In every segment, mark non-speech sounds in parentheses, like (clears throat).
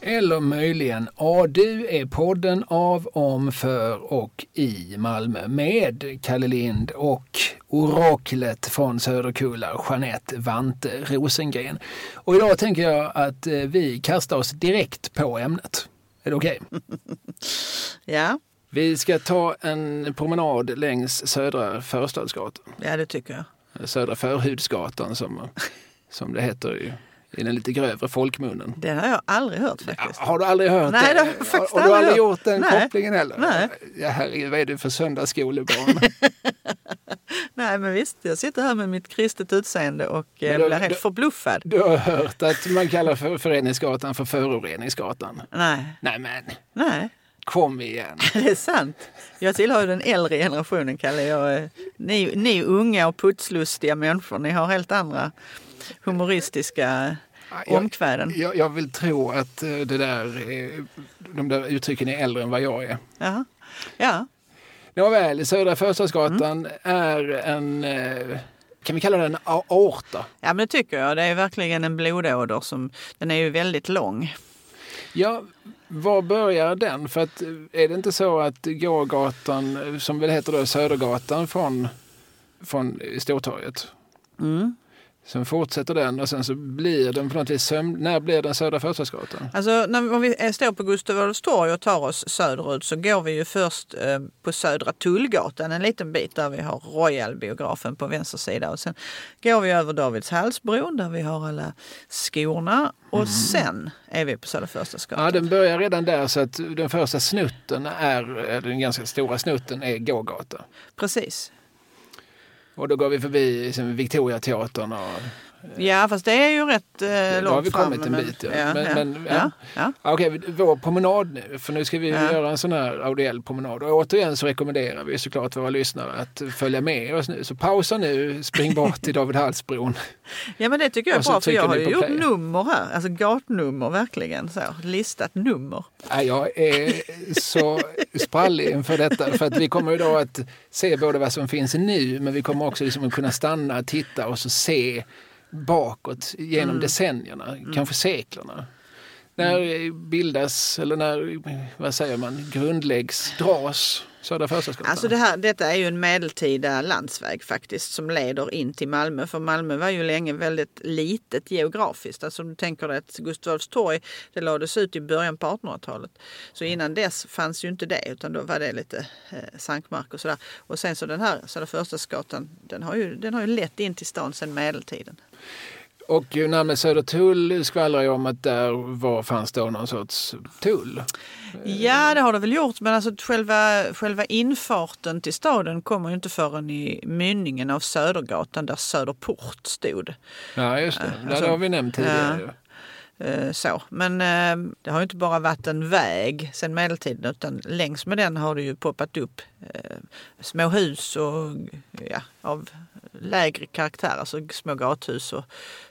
Eller möjligen ADU är podden av, om, för och i Malmö med Kalle Lind och oraklet från Söderkulla, Jeanette Vante Rosengren. Och idag tänker jag att eh, vi kastar oss direkt på ämnet. Är det okej? Okay? (laughs) ja. Vi ska ta en promenad längs Södra Förstadsgatan. Ja, det tycker jag. Södra Förhudsgatan som, som det heter i, i den lite grövre folkmunnen. Den har jag aldrig hört faktiskt. Har du aldrig hört Nej, det? det har jag faktiskt har, har du aldrig hört. gjort den Nej. kopplingen heller? Nej. Ja, herregud, vad är du för söndagsskolebarn? (laughs) Nej, men visst. Jag sitter här med mitt kristet utseende och eh, då- blir helt då- förbluffad. Du har hört att man kallar för Föreningsgatan för Föroreningsgatan? Nej, Nej men, nej. kom igen. (laughs) Det är sant. Jag tillhör ju den äldre generationen, Kalle. Jag, ni, ni unga och putslustiga människor, ni har helt andra humoristiska Jag, omkväden. jag, jag vill tro att eh, det där, är- de där uttrycken är äldre än vad jag är. Jaha. Ja, Nåväl, Södra Förstadsgatan Mm. är en, eh, kan vi kalla den en aorta? ja, men det tycker jag. Det är verkligen en blodåder som, den är ju väldigt lång. Ja, var börjar den? För att, eh, är det inte så att gågatan, eh, som väl heter då Södergatan från, från Stortorget, Mm. Sen fortsätter den och sen så blir den på något vis söm... När blir den Södra Förstadsgatan? Alltså när, om vi står på Gustav Adolfs torg och tar oss söderut så går vi ju först eh, på Södra Tullgatan en liten bit där vi har Royal-biografen på vänster sida. Och sen går vi över Davidshallsbron där vi har alla skorna och sen är vi på Södra Förstadsgatan. Ja, den börjar redan där så att den första snutten är, den ganska stora snutten är gågata. Precis. Och då går vi förbi liksom, Victoriateatern och Ja, fast det är ju rätt eh, långt då har vi fram. kommit en men- bit. Ja. Ja, Men, ja, men, ja, ja. ja. Ja, Okej, vår promenad nu, för nu ska vi göra en sån här audiell promenad. Och återigen så rekommenderar vi såklart våra lyssnare att följa med oss nu. Så pausa nu, spring bort till David Hallsbron. (laughs) ja, men det tycker jag är bra för jag har ju gjort play. nummer här. Alltså gatnummer verkligen. Så, listat nummer. Ja, Jag är så sprallig inför detta för att vi kommer ju då att se både vad som finns nu men vi kommer också liksom att kunna stanna, titta och så se bakåt genom Mm. decennierna, kanske seklerna. När bildas, eller när, vad säger man, grundläggs, dras Södra Förstadsgatan? Alltså det här, detta är ju en medeltida landsväg faktiskt som leder in till Malmö. För Malmö var ju länge väldigt litet geografiskt. Alltså om du tänker dig att Gustav Adolfs torg det lades ut i början på 1800-talet. Så innan dess fanns ju inte det utan då var det lite eh, sankmark och sådär. Och sen så den här Södra Förstadsgatan den har, ju, den har ju lett in till stan sedan medeltiden. Och namnet Södertull skvallrar ju om att där var, fanns då någon sorts tull. Ja, det har det väl gjort, men alltså själva, själva infarten till staden kommer ju inte förrän i mynningen av Södergatan där Söderport stod. Ja, just det. alltså, det har vi nämnt tidigare. ju. Eh, så. Men eh, det har ju inte bara varit en väg sedan medeltiden utan längs med den har det ju poppat upp eh, små hus och, ja, av lägre karaktär, alltså små gathus och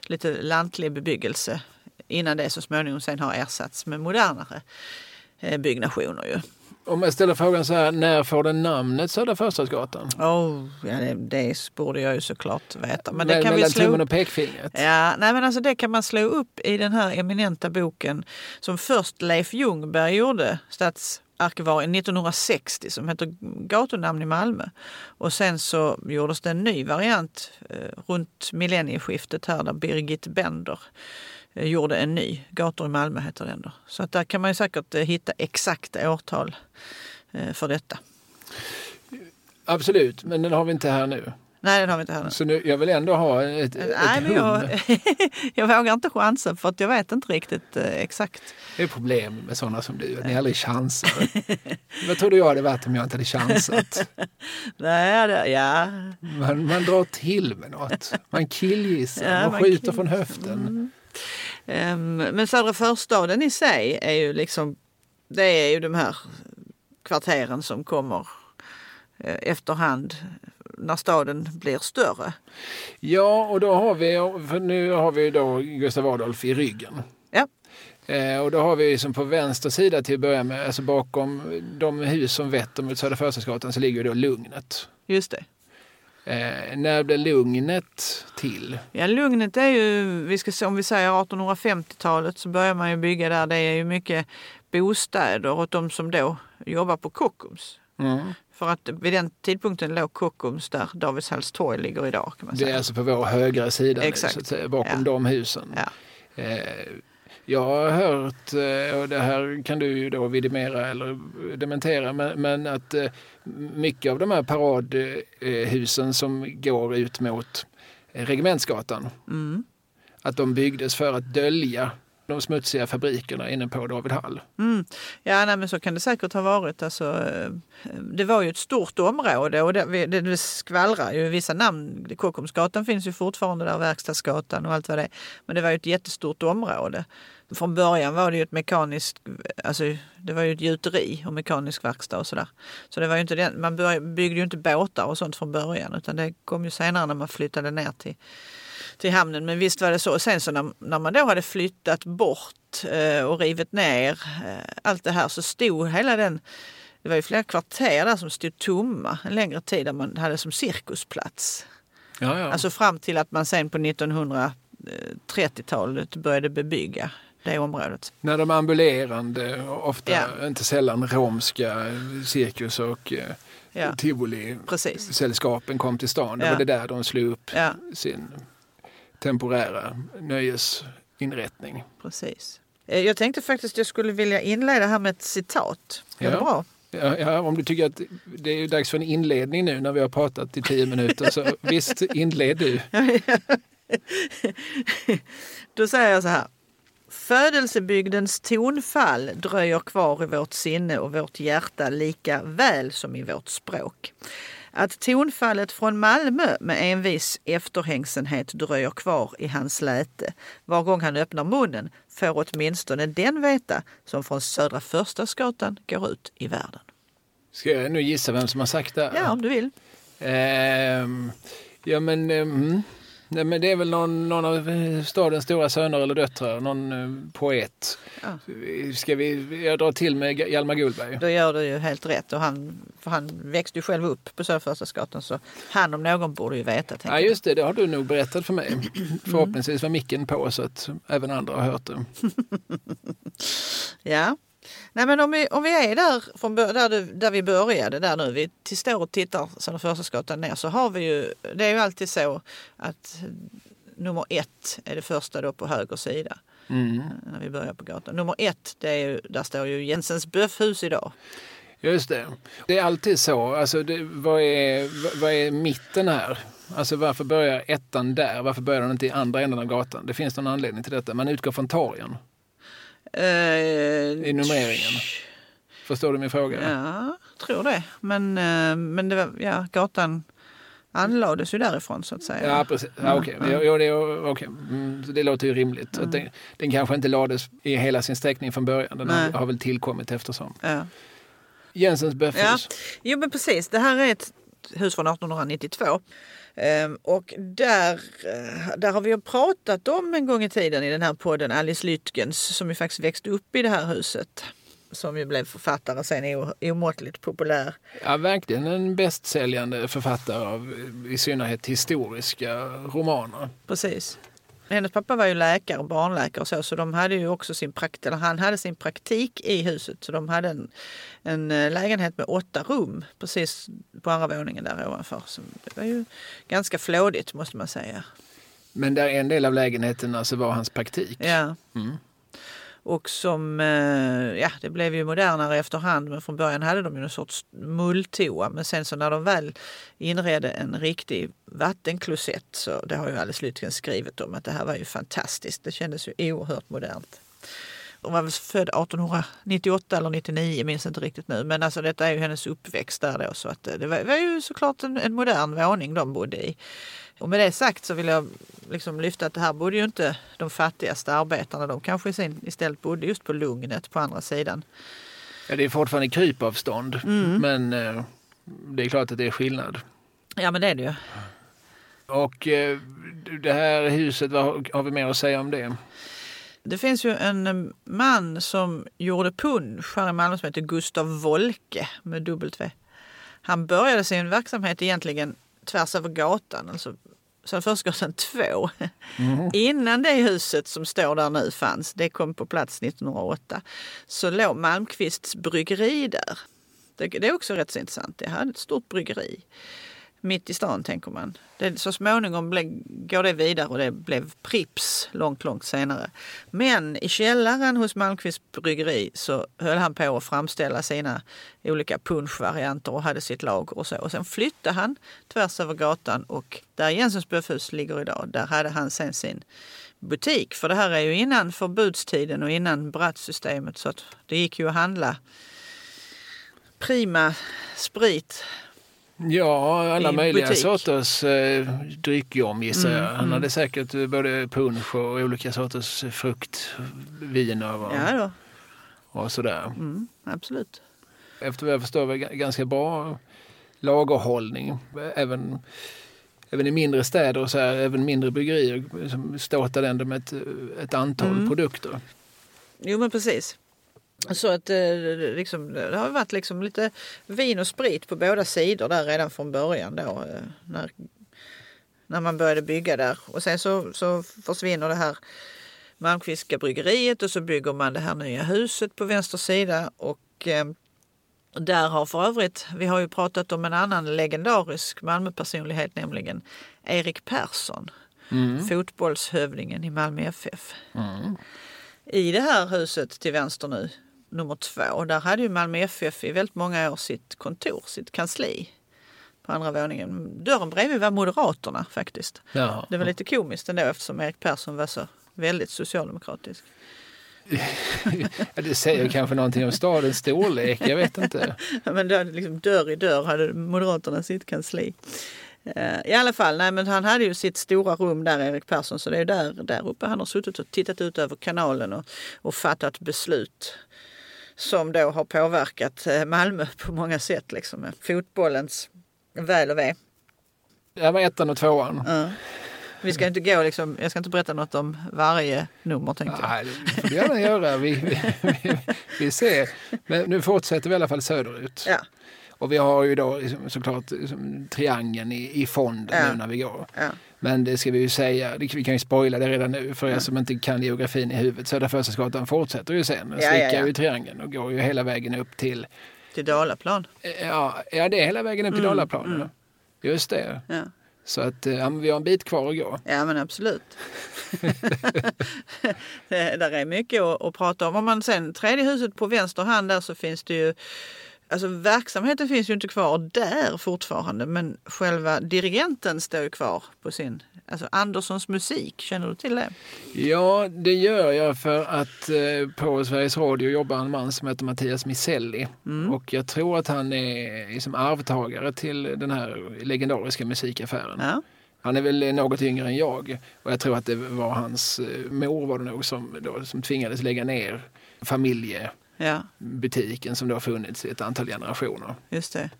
lite lantlig bebyggelse innan det så småningom sen har ersatts med modernare byggnationer. Ju. Om jag ställer frågan så här, när får den namnet Södra Förstadsgatan? Oh, ja, det, det borde jag ju såklart veta. Men det Mell- kan vi mellan slå tummen och pekfingret? Ja, nej men alltså det kan man slå upp i den här eminenta boken som först Leif Ljungberg gjorde, stadsarkivarien 1960 som heter Gatunamn i Malmö. Och sen så gjordes det en ny variant eh, runt millennieskiftet här där Birgit Bender gjorde en ny. Gator i Malmö heter den då. Så att där kan man ju säkert eh, hitta exakta årtal eh, för detta. Absolut, men den har vi inte här nu. Nej, den har vi inte här nu. Så nu, jag vill ändå ha ett, Nej, ett men jag, (laughs) jag vågar inte chansa för att jag vet inte riktigt eh, exakt. Det är problem med sådana som du, att ni aldrig chansar. (laughs) Vad trodde jag hade varit om jag inte hade chansat? (laughs) Nej, det, ja. Man, man drar till med något. Man killgissar, Ja, man man skjuter kill- från höften. Ehm, men Södra förstaden i sig är ju liksom, det är ju de här kvarteren som kommer eh, efterhand när staden blir större. Ja, och då har vi, för nu har vi då Gustav Adolf i ryggen. Ja. Eh, och då har vi som på vänster sida till att börja med, alltså bakom de hus som vetter mot Södra Förstadsgatan så ligger då Lugnet. Just det. Eh, när blev Lugnet till? Ja, Lugnet är ju, vi ska se, om vi säger 1850-talet så börjar man ju bygga där. Det är ju mycket bostäder åt de som då jobbar på Kockums. Mm. För att vid den tidpunkten låg Kockums där Davidshälls torg ligger idag. Kan man Det är säga. alltså på vår högra sida nu, Exakt. att säga, bakom Ja. de husen. Ja. Eh, jag har hört, eh, och det här kan du ju då vidimera eller dementera, men, men att eh, mycket av de här paradhusen som går ut mot Regementsgatan, Mm. att de byggdes för att dölja de smutsiga fabrikerna inne på David Hall. Mm. Ja, nej, men så kan det säkert ha varit. Alltså, eh, det var ju ett stort område och det, det, det skvallrar ju vissa namn. Kockumsgatan finns ju fortfarande där, Verkstadsgatan och allt vad det är. Men det var ju ett jättestort område. Från början var det ju ett mekaniskt, alltså det var ju ett gjuteri och mekanisk verkstad och sådär. Så det var ju inte den, man byggde ju inte båtar och sånt från början utan det kom ju senare när man flyttade ner till till hamnen. Men visst var det så. Sen så när, när man då hade flyttat bort eh, och rivit ner eh, allt det här så stod hela den det var ju flera kvarter där som stod tomma en längre tid där man hade som cirkusplats. Ja, ja. Alltså fram till att man sen på 1930-talet började bebygga det området. När de ambulerande, ofta Ja. inte sällan romska cirkus och eh, Ja, tivoli-sällskapen kom till stan. Det var det där de slog upp sin temporära nöjesinrättning. precis. Eh, Jag tänkte faktiskt att jag skulle vilja inleda här med ett citat. Är det Ja. bra? Ja, ja, om du tycker att det är dags för en inledning nu när vi har pratat i tio minuter så (laughs) visst, inled du. (laughs) Då säger jag så här. Födelsebygdens tonfall dröjer kvar i vårt sinne och vårt hjärta lika väl som i vårt språk. Att tonfallet från Malmö med envis efterhängsenhet dröjer kvar i hans läte var gång han öppnar munnen får åtminstone den veta som från Södra Förstadsgatan går ut i världen. Ska jag nu gissa vem som har sagt det? Ja, om du vill. Ehm, ja, men, ehm, nej, men det är väl någon, någon av stadens stora söner eller döttrar, någon eh, poet. Ja. Ska vi, jag drar till med Hjalmar Gullberg. Då gör du ju helt rätt. Och han, för han växte ju själv upp på Södra Förstadsgatan så han om någon borde ju veta. Ja, just det, det har du nog berättat för mig. Mm. Förhoppningsvis var micken på så att även andra har hört det. (laughs) Ja. Nej, men om vi, om vi är där, från, där, du, där vi började, där nu, vi till står och tittar Södra Förstadsgatan ner, så har vi ju, det är ju alltid så att nummer ett är det första då på höger sida Mm. när vi börjar på gatan. Nummer ett, det är ju, där står ju Jensens böffhus idag. Just det. Det är alltid så. Alltså, det, vad, är, vad- är mitten här? Alltså varför börjar ettan där? Varför börjar den inte i andra änden av gatan? Det finns någon anledning till detta. Man utgår från torgen Eh, i numreringen. Förstår du min fråga? Ja, tror det. Men, eh, men det var, ja, gatan anlades ju därifrån så att säga. Ja, precis. Ja, okej. Ja, ja, det, okej. Mm, det låter ju rimligt. Att den, den kanske inte lades i hela sin sträckning från början. Den har, Nej. har väl tillkommit eftersom. Ja. Jensens Ja, böffhus. jo men precis. Det här är ett hus från 1892. Ehm, och där, eh, där har vi ju pratat om en gång i tiden i den här podden Alice Lytgens som ju faktiskt växte upp i det här huset. Som ju blev författare sen omåttligt populär. Ja, verkligen en bästsäljande författare av i synnerhet historiska romaner. Precis. Hennes pappa var ju läkare, barnläkare och så, så de hade ju också sin praktik, eller han hade sin praktik i huset. Så de hade en, en eh, lägenhet med åtta rum precis på andra våningen där ovanför. Så det var ju ganska flådigt måste man säga. Men där en del av lägenheten alltså var hans praktik. Ja. Mm. Och som, eh, ja det blev ju modernare efterhand men från början hade de ju en sorts mulltoa men sen så när de väl inredde en riktig vattenklosett så det har ju Alice Lytken skrivit om att det här var ju fantastiskt. Det kändes ju oerhört modernt. Hon var väl född 1898 eller 99, minns inte riktigt nu. Men alltså detta är ju hennes uppväxt där då. Så att eh, det var, var ju såklart en, en modern våning de bodde i. Och med det sagt så vill jag liksom lyfta att det här bodde ju inte de fattigaste arbetarna. De kanske sin, istället bodde just på Lugnet på andra sidan. Ja, det är fortfarande krypavstånd, Mm. men eh, det är klart att det är skillnad. Ja men det är det ju. Och eh, det här huset, vad har vi mer att säga om det? Det finns ju en eh, man som gjorde punsch här i Malmö som heter Gustav Wolke med W. Han började sin verksamhet egentligen tvärs över gatan, alltså Söderfors 2. Mm. Innan det huset som står där nu fanns, det kom på plats 1908, så låg Malmqvists bryggeri där. Det, det är också rätt så intressant. Det hade ett stort bryggeri mitt i stan tänker man. Det, så småningom ble, går det vidare och det blev Prips långt, långt senare. Men i källaren hos Malmqvists bryggeri så höll han på att framställa sina olika punschvarianter och hade sitt lager och så. Och sen flyttade han tvärs över gatan och där Jensens böfhus ligger idag, där hade han sen sin butik. För det här är ju innan förbudstiden och innan Brattsystemet så att det gick ju att handla prima sprit Ja, alla möjliga butik. sorters eh, dryckjom gissar mm, jag. Han mm. hade säkert både punsch och olika sorters fruktviner och, ja, och sådär. Mm, absolut. Efter vad jag förstår var ganska bra lagerhållning. Även, även i mindre städer och så här, även mindre bryggerier som ståtade ändå med ett, ett antal mm. produkter. Jo men precis. Så att eh, liksom, det har varit liksom lite vin och sprit på båda sidor där redan från början då. Eh, när, när man började bygga där. Och sen så, så försvinner det här Malmqvistska bryggeriet och så bygger man det här nya huset på vänster sida. Och eh, där har för övrigt, vi har ju pratat om en annan legendarisk Malmöpersonlighet, nämligen Erik Persson. Mm. Fotbollshövdingen i Malmö FF. Mm. I det här huset till vänster nu nummer två. Där hade ju Malmö FF i väldigt många år sitt kontor, sitt kansli på andra våningen. Dörren bredvid var Moderaterna faktiskt. Ja. Det var lite komiskt ändå eftersom Erik Persson var så väldigt socialdemokratisk. (laughs) det säger kanske någonting om stadens storlek, jag vet inte. (laughs) men då, liksom, dörr i dörr hade Moderaterna sitt kansli. Eh, I alla fall, nej, men han hade ju sitt stora rum där, Erik Persson, så det är där, där uppe han har suttit och tittat ut över kanalen och, och fattat beslut som då har påverkat eh, Malmö (laughs) på många sätt, liksom fotbollens väl och ve. Det var ettan och tvåan. Ja. Vi ska inte gå liksom, jag ska inte berätta något om varje nummer tänkte jag. Nej, det får du gärna göra. Vi, vi, vi, vi, ser. Men nu fortsätter vi i alla fall söderut. Ja. Och vi har ju då liksom, såklart liksom, triangeln i, i fonden ja. nu när vi går. Ja. Men det ska vi ju säga, vi kan ju spoila det redan nu för er som inte kan geografin i huvudet. Södra Förstadsgatan fortsätter ju sen, ja, stickar ja, ja. ju triangeln och går ju hela vägen upp till... Till Dalaplan? Ja, ja det är hela vägen upp till mm, Dalaplan. Mm. Just det. Ja. Så att ja, vi har en bit kvar att gå. Ja men absolut. (laughs) (laughs) det, där är mycket att, att prata om. Om man sen tredje huset på vänster hand där så finns det ju Alltså verksamheten finns ju inte kvar där fortfarande men själva dirigenten står ju kvar på sin, alltså Anderssons musik, känner du till det? Ja, det gör jag för att eh, på Sveriges Radio jobbar en man som heter Mattias Miselli mm. och jag tror att han är liksom arvtagare till den här legendariska musikaffären. Ja. Han är väl något yngre än jag och jag tror att det var hans eh, mor var det nog som, då, som tvingades lägga ner familje ja. butiken som då har funnits i ett antal generationer. Just det.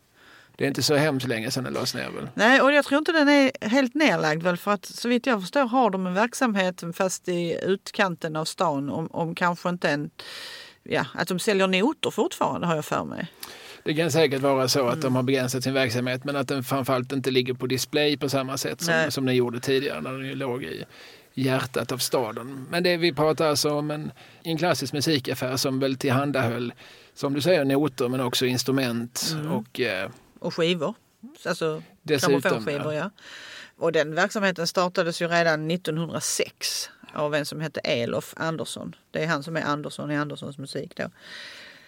Det är inte så hemskt länge sedan den lades ner väl? Nej, och jag tror inte den är helt nedlagd väl för att så vitt jag förstår har de en verksamhet fast i utkanten av stan om, om kanske inte en... Ja, att de säljer noter fortfarande har jag för mig. Det kan säkert vara så att mm. de har begränsat sin verksamhet men att den framförallt inte ligger på display på samma sätt som, som den gjorde tidigare när den låg i, hjärtat av staden. Men det vi pratar alltså om en, en klassisk musikaffär som väl tillhandahöll, som du säger, noter men också instrument mm. och... Eh, och skivor. Alltså grammofonskivor, ja. ja. Och den verksamheten startades ju redan 1906 av en som hette Elof Andersson. Det är han som är Andersson i Anderssons musik då.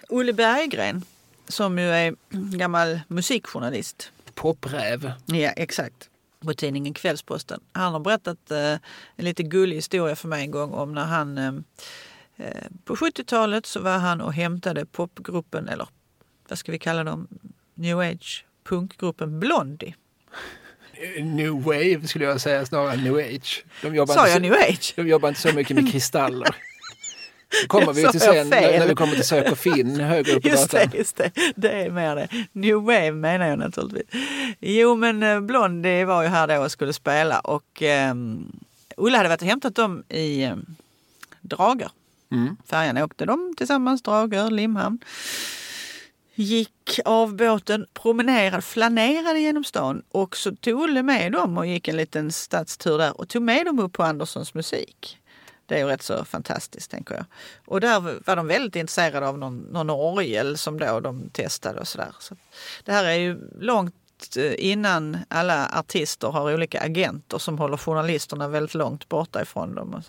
Olle Berggren som ju är gammal musikjournalist. Popräv. Ja, exakt på tidningen Kvällsposten. Han har berättat eh, en lite gullig historia för mig en gång om när han eh, eh på 70-talet så var han och hämtade popgruppen, eller vad ska vi kalla dem, new age punkgruppen Blondie. New wave skulle jag säga snarare än new age. De jobbar Sa jag new age? De jobbar inte så mycket med kristaller. (laughs) Kommer vi till sen när, vi kommer till Sök och Finn högre upp på just gatan. Det, just det, det är mer det. New Wave menar jag naturligtvis. Jo men eh, Blondie var ju här då och skulle spela och um, Ulla hade varit och hämtat dem i um, Drager. Mm. Färjan åkte de tillsammans, Drager, Limhamn. gick av båten, promenerade, flanerade genom stan och så tog Olle med dem och gick en liten stadstur där och tog med dem upp på Anderssons musik. Det är ju rätt så fantastiskt tänker jag. Och där var de väldigt intresserade av någon, någon orgel som då de testade och sådär. Så det här är ju långt eh, innan alla artister har olika agenter som håller journalisterna väldigt långt borta ifrån dem.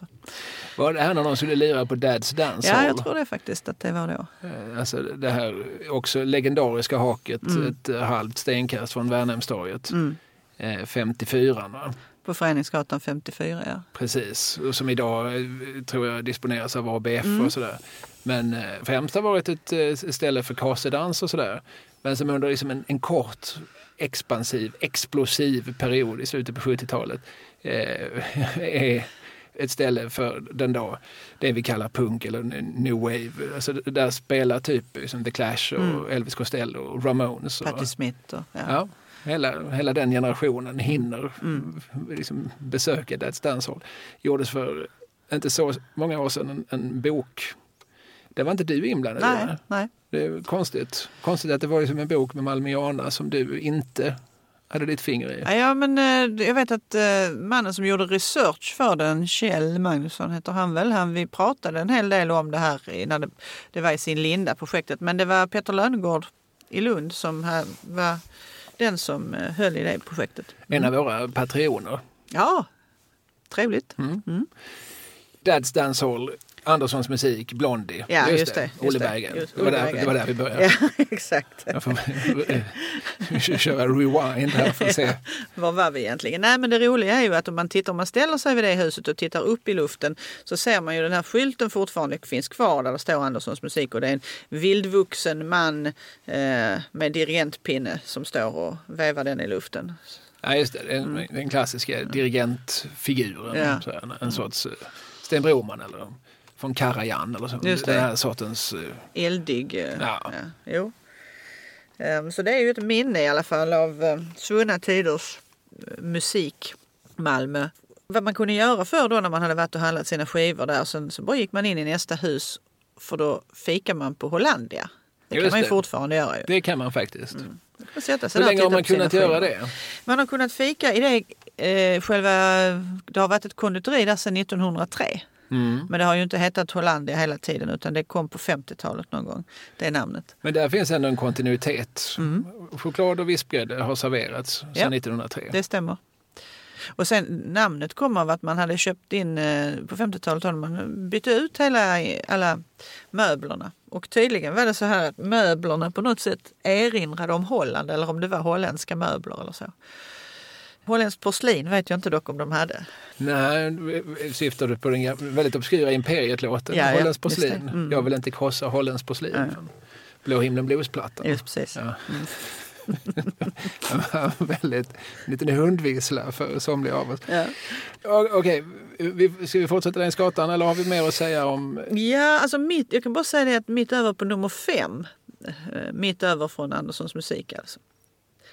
Var det här när de skulle lira på Dads Dance Ja, jag tror det faktiskt att det var då. Eh, Alltså det här också legendariska haket, Mm. ett eh, halvt stenkast från Värnhemstorget. Mm. Eh, 54 va? På Föreningsgatan 54, ja. Precis, och som idag eh, tror jag disponeras av ABF Mm. och sådär. Men eh, främst har varit ett eh, ställe för kasedans och sådär. Men som under liksom en, en kort expansiv, explosiv period i slutet på 70-talet eh, (laughs) är ett ställe för den dag, det vi kallar punk eller new wave. Alltså, där spelar typ liksom The Clash och Mm. Elvis Costello och Ramones. Och, Patti Smith och... Ja. Ja, hela, hela den generationen hinner Mm. liksom besöka That's Dance Hall. Gjordes för inte så många år sedan en, en bok. Det var inte du inblandad. Nej, va? nej. Det är konstigt. Konstigt att det var liksom en bok med Malmiana som du inte hade ditt finger i. Ja, men eh, jag vet att eh, mannen som gjorde research för den, Kjell Magnusson heter han väl, han, vi pratade en hel del om det här när det, det var i sin linda projektet. Men det var Peter Lönngård i Lund som var den som eh, höll i det projektet. En av våra patrioner. Ja, trevligt. Mm. Mm. Dad's Dance Hall, Anderssons musik, Blondie. Ja, just det, just Olle det. Berggren. Just Det, var där, det var där vi började. Ja, (laughs) exakt. Jag får (laughs) köra rewind här för att se. (laughs) Var var vi egentligen? Nej men det roliga är ju att om man tittar, om man ställer sig vid det huset och tittar upp i luften så ser man ju den här skylten fortfarande finns kvar där det står Anderssons musik och det är en vildvuxen man eh, med dirigentpinne som står och vevar den i luften. Ja, just det. Den, den klassiska dirigentfiguren. Mm. Ja. Så här, en sorts uh, Sten Broman eller från Karajan eller så. Just Den det. här sortens... eh, Eldig. eh, Ja. jo. Ehm, så det är ju ett minne i alla fall av eh, svunna tiders musik Malmö. Vad man kunde göra för då när man hade varit och handlat sina skivor där. Sen så bara gick man in i nästa hus för då fikar man på Hollandia. Det kan Just man ju det. fortfarande göra ju. det kan man faktiskt. Man kan sätta sig Hur länge har man kunnat göra det? Man har kunnat fika i det eh, själva... Det har varit ett konditori där sedan 1903. Mm. Men det har ju inte hetat Hollandia hela tiden utan det kom på 50-talet någon gång. Det namnet. Men där finns ändå en kontinuitet. Mm. Choklad och vispgrädde har serverats sedan Ja. 1903. Det stämmer. Och sen namnet kom av att man hade köpt in, eh, på 50-talet hade man bytt ut hela, alla möblerna. Och tydligen var det så här att möblerna på något sätt erinrade om Holland eller om det var holländska möbler eller så. Holländskt porslin vet jag inte dock om de hade. Nej, syftar du på den väldigt obskyra Imperiet-låten? Ja, ja, Holländskt just porslin. Mm. Jag vill inte krossa holländskt porslin. Från Blå himlen bluesplattan. Just precis. Ja. (laughs) väldigt, en liten hundvissla för somliga av oss. Ja. Okej, vi, ska vi fortsätta längs gatan eller har vi mer att säga om... Ja, alltså mitt, jag kan bara säga det att mitt över på nummer fem, eh, mitt över från Anderssons musik alltså.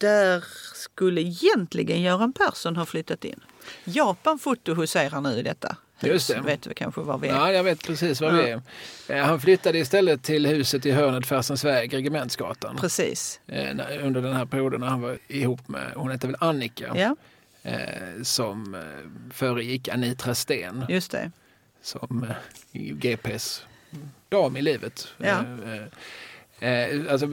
Där skulle egentligen Göran Persson ha flyttat in. Japan Foto huserar nu i detta hus. Just det. Vet du kanske var vi är? Ja, jag vet precis var vi är. Eh, Han flyttade istället till huset i hörnet Färsensväg, Regementsgatan. Precis. Eh, Under den här perioden när han var ihop med, hon hette väl Annika, Ja, eh, som föregick Anitra Sten. just det. som GPs dam i livet. Ja. Eh, eh, Eh, alltså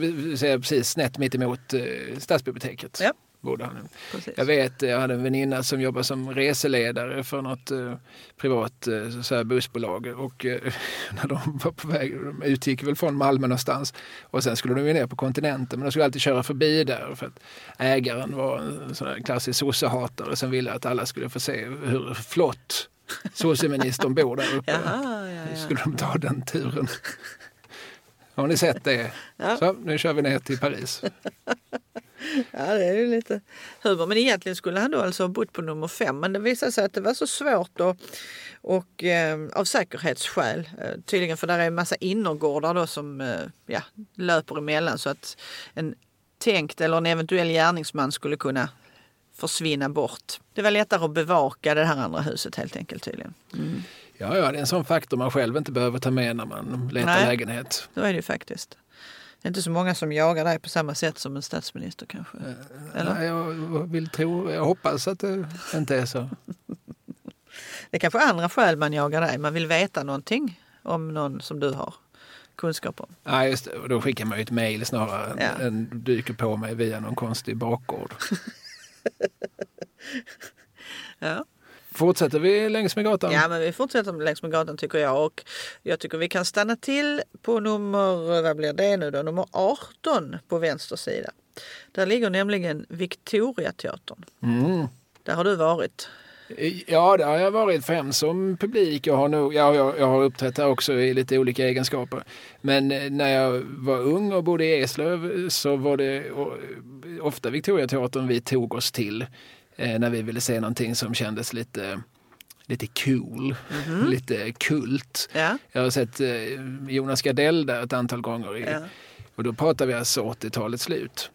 precis snett mitt emot eh, stadsbiblioteket. Ja. Bodde han. Precis. Jag vet, jag hade en väninna som jobbade som reseledare för något eh, privat eh, så här bussbolag och eh, (laughs) när de var på väg, de utgick väl från Malmö någonstans och sen skulle de ju ner på kontinenten men de skulle alltid köra förbi där för att ägaren var en sån där klassisk sossehatare som ville att alla skulle få se hur flott sosseministern bor där uppe. (laughs) Jaha, ja, ja. Skulle de ta den turen. Har ni sett det? (laughs) Ja. Så, nu kör vi ner till Paris. (laughs) Ja, det är ju lite humor. Men egentligen skulle han då alltså ha bott på nummer fem. Men det visade sig att det var så svårt och, och eh, av säkerhetsskäl. Eh, tydligen för där är en massa innergårdar då som eh, ja, löper emellan så att en tänkt eller en eventuell gärningsman skulle kunna försvinna bort. Det var lättare att bevaka det här andra huset helt enkelt tydligen. Mm. Ja, ja, det är en sån faktor man själv inte behöver ta med när man letar Nej. lägenhet. Så är det ju faktiskt. Det är inte så många som jagar dig på samma sätt som en statsminister kanske? Eller? Nej, jag vill tro, jag hoppas att det inte är så. (laughs) Det är kanske andra skäl man jagar dig. Man vill veta någonting om någon som du har kunskap om. Nej, just det. Och då skickar man ju ett mejl snarare Ja. än dyker på mig via någon konstig bakgård. (laughs) Ja. Fortsätter vi längs med gatan? ja, men vi fortsätter längs med gatan tycker jag. Och jag tycker vi kan stanna till på nummer, vad blir det nu då? Nummer 18 på vänster sida. Där ligger nämligen Victoriateatern. Mm. Där har du varit. Ja, det har jag varit främst som publik. Jag har, nog, ja, jag, jag har uppträtt där också i lite olika egenskaper. Men eh, när jag var ung och bodde i Eslöv så var det ofta Victoriateatern vi tog oss till eh, när vi ville se någonting som kändes lite, lite cool, lite kult. Ja. Jag har sett eh, Jonas Gardell där ett antal gånger. I, Ja. Och då pratar vi alltså 80-talets slut.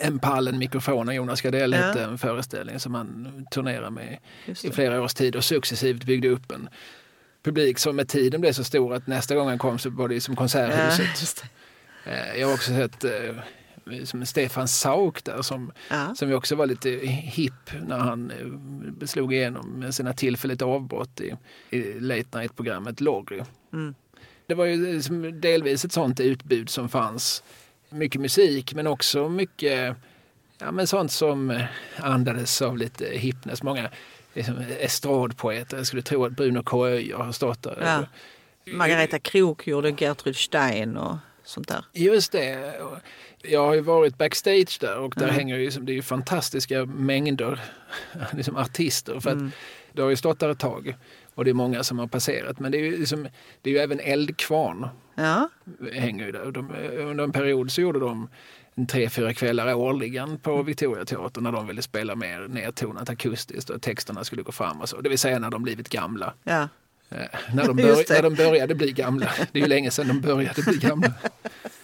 En pall, en mikrofon och Jonas Gardell Ja. hette en föreställning som han turnerade med i flera års tid och successivt byggde upp en publik som med tiden blev så stor att nästa gång han kom så var det som Ja, Konserthuset. det. Eh, Jag har också sett eh, som Stefan Sauk där som, Ja. som ju också var lite hipp när han eh, slog igenom med sina tillfälligt avbrott i, i Late Night-programmet Lorry. Mm. Det var ju liksom delvis ett sånt utbud som fanns. Mycket musik men också mycket ja, men sånt som eh, andades av lite hippness. Många liksom, estradpoeter. Jag skulle tro att Bruno K. Öijer har stått där. Ja. Margareta Krook gjorde Gertrud Stein och sånt där. Just det. Jag har ju varit backstage där och där Mm. hänger ju, det är ju fantastiska mängder (laughs) liksom artister. För att Mm. det har ju stått där ett tag och det är många som har passerat. Men det är ju, liksom, det är ju även Eldkvarn Ja, hänger ju där. De, under en period så gjorde de en tre, fyra kvällar årligen på Mm. Victoriateatern när de ville spela mer nedtonat akustiskt och texterna skulle gå fram och så. Det vill säga när de blivit gamla. ja. Eh, när, de (laughs) bör, när de började bli gamla. Det är ju länge sedan de började bli gamla. (laughs)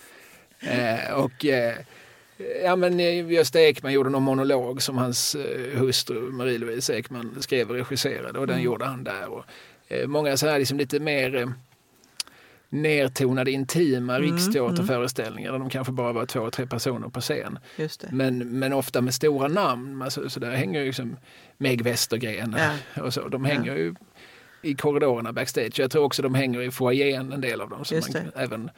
Eh, och eh, ja, men eh, Gösta Ekman gjorde någon monolog som hans eh, hustru Marie-Louise Ekman skrev och regisserade och den Mm. gjorde han där. Och, eh, många så här liksom lite mer eh, nertonade intima Mm, riksteaterföreställningar där de kanske bara var två, tre personer på scen. Men, men ofta med stora namn. Alltså, så där hänger ju liksom Meg Westergren Ja. (laughs) och så. De hänger ju i korridorerna backstage. Jag tror också de hänger i foajén en del av dem. Så man, även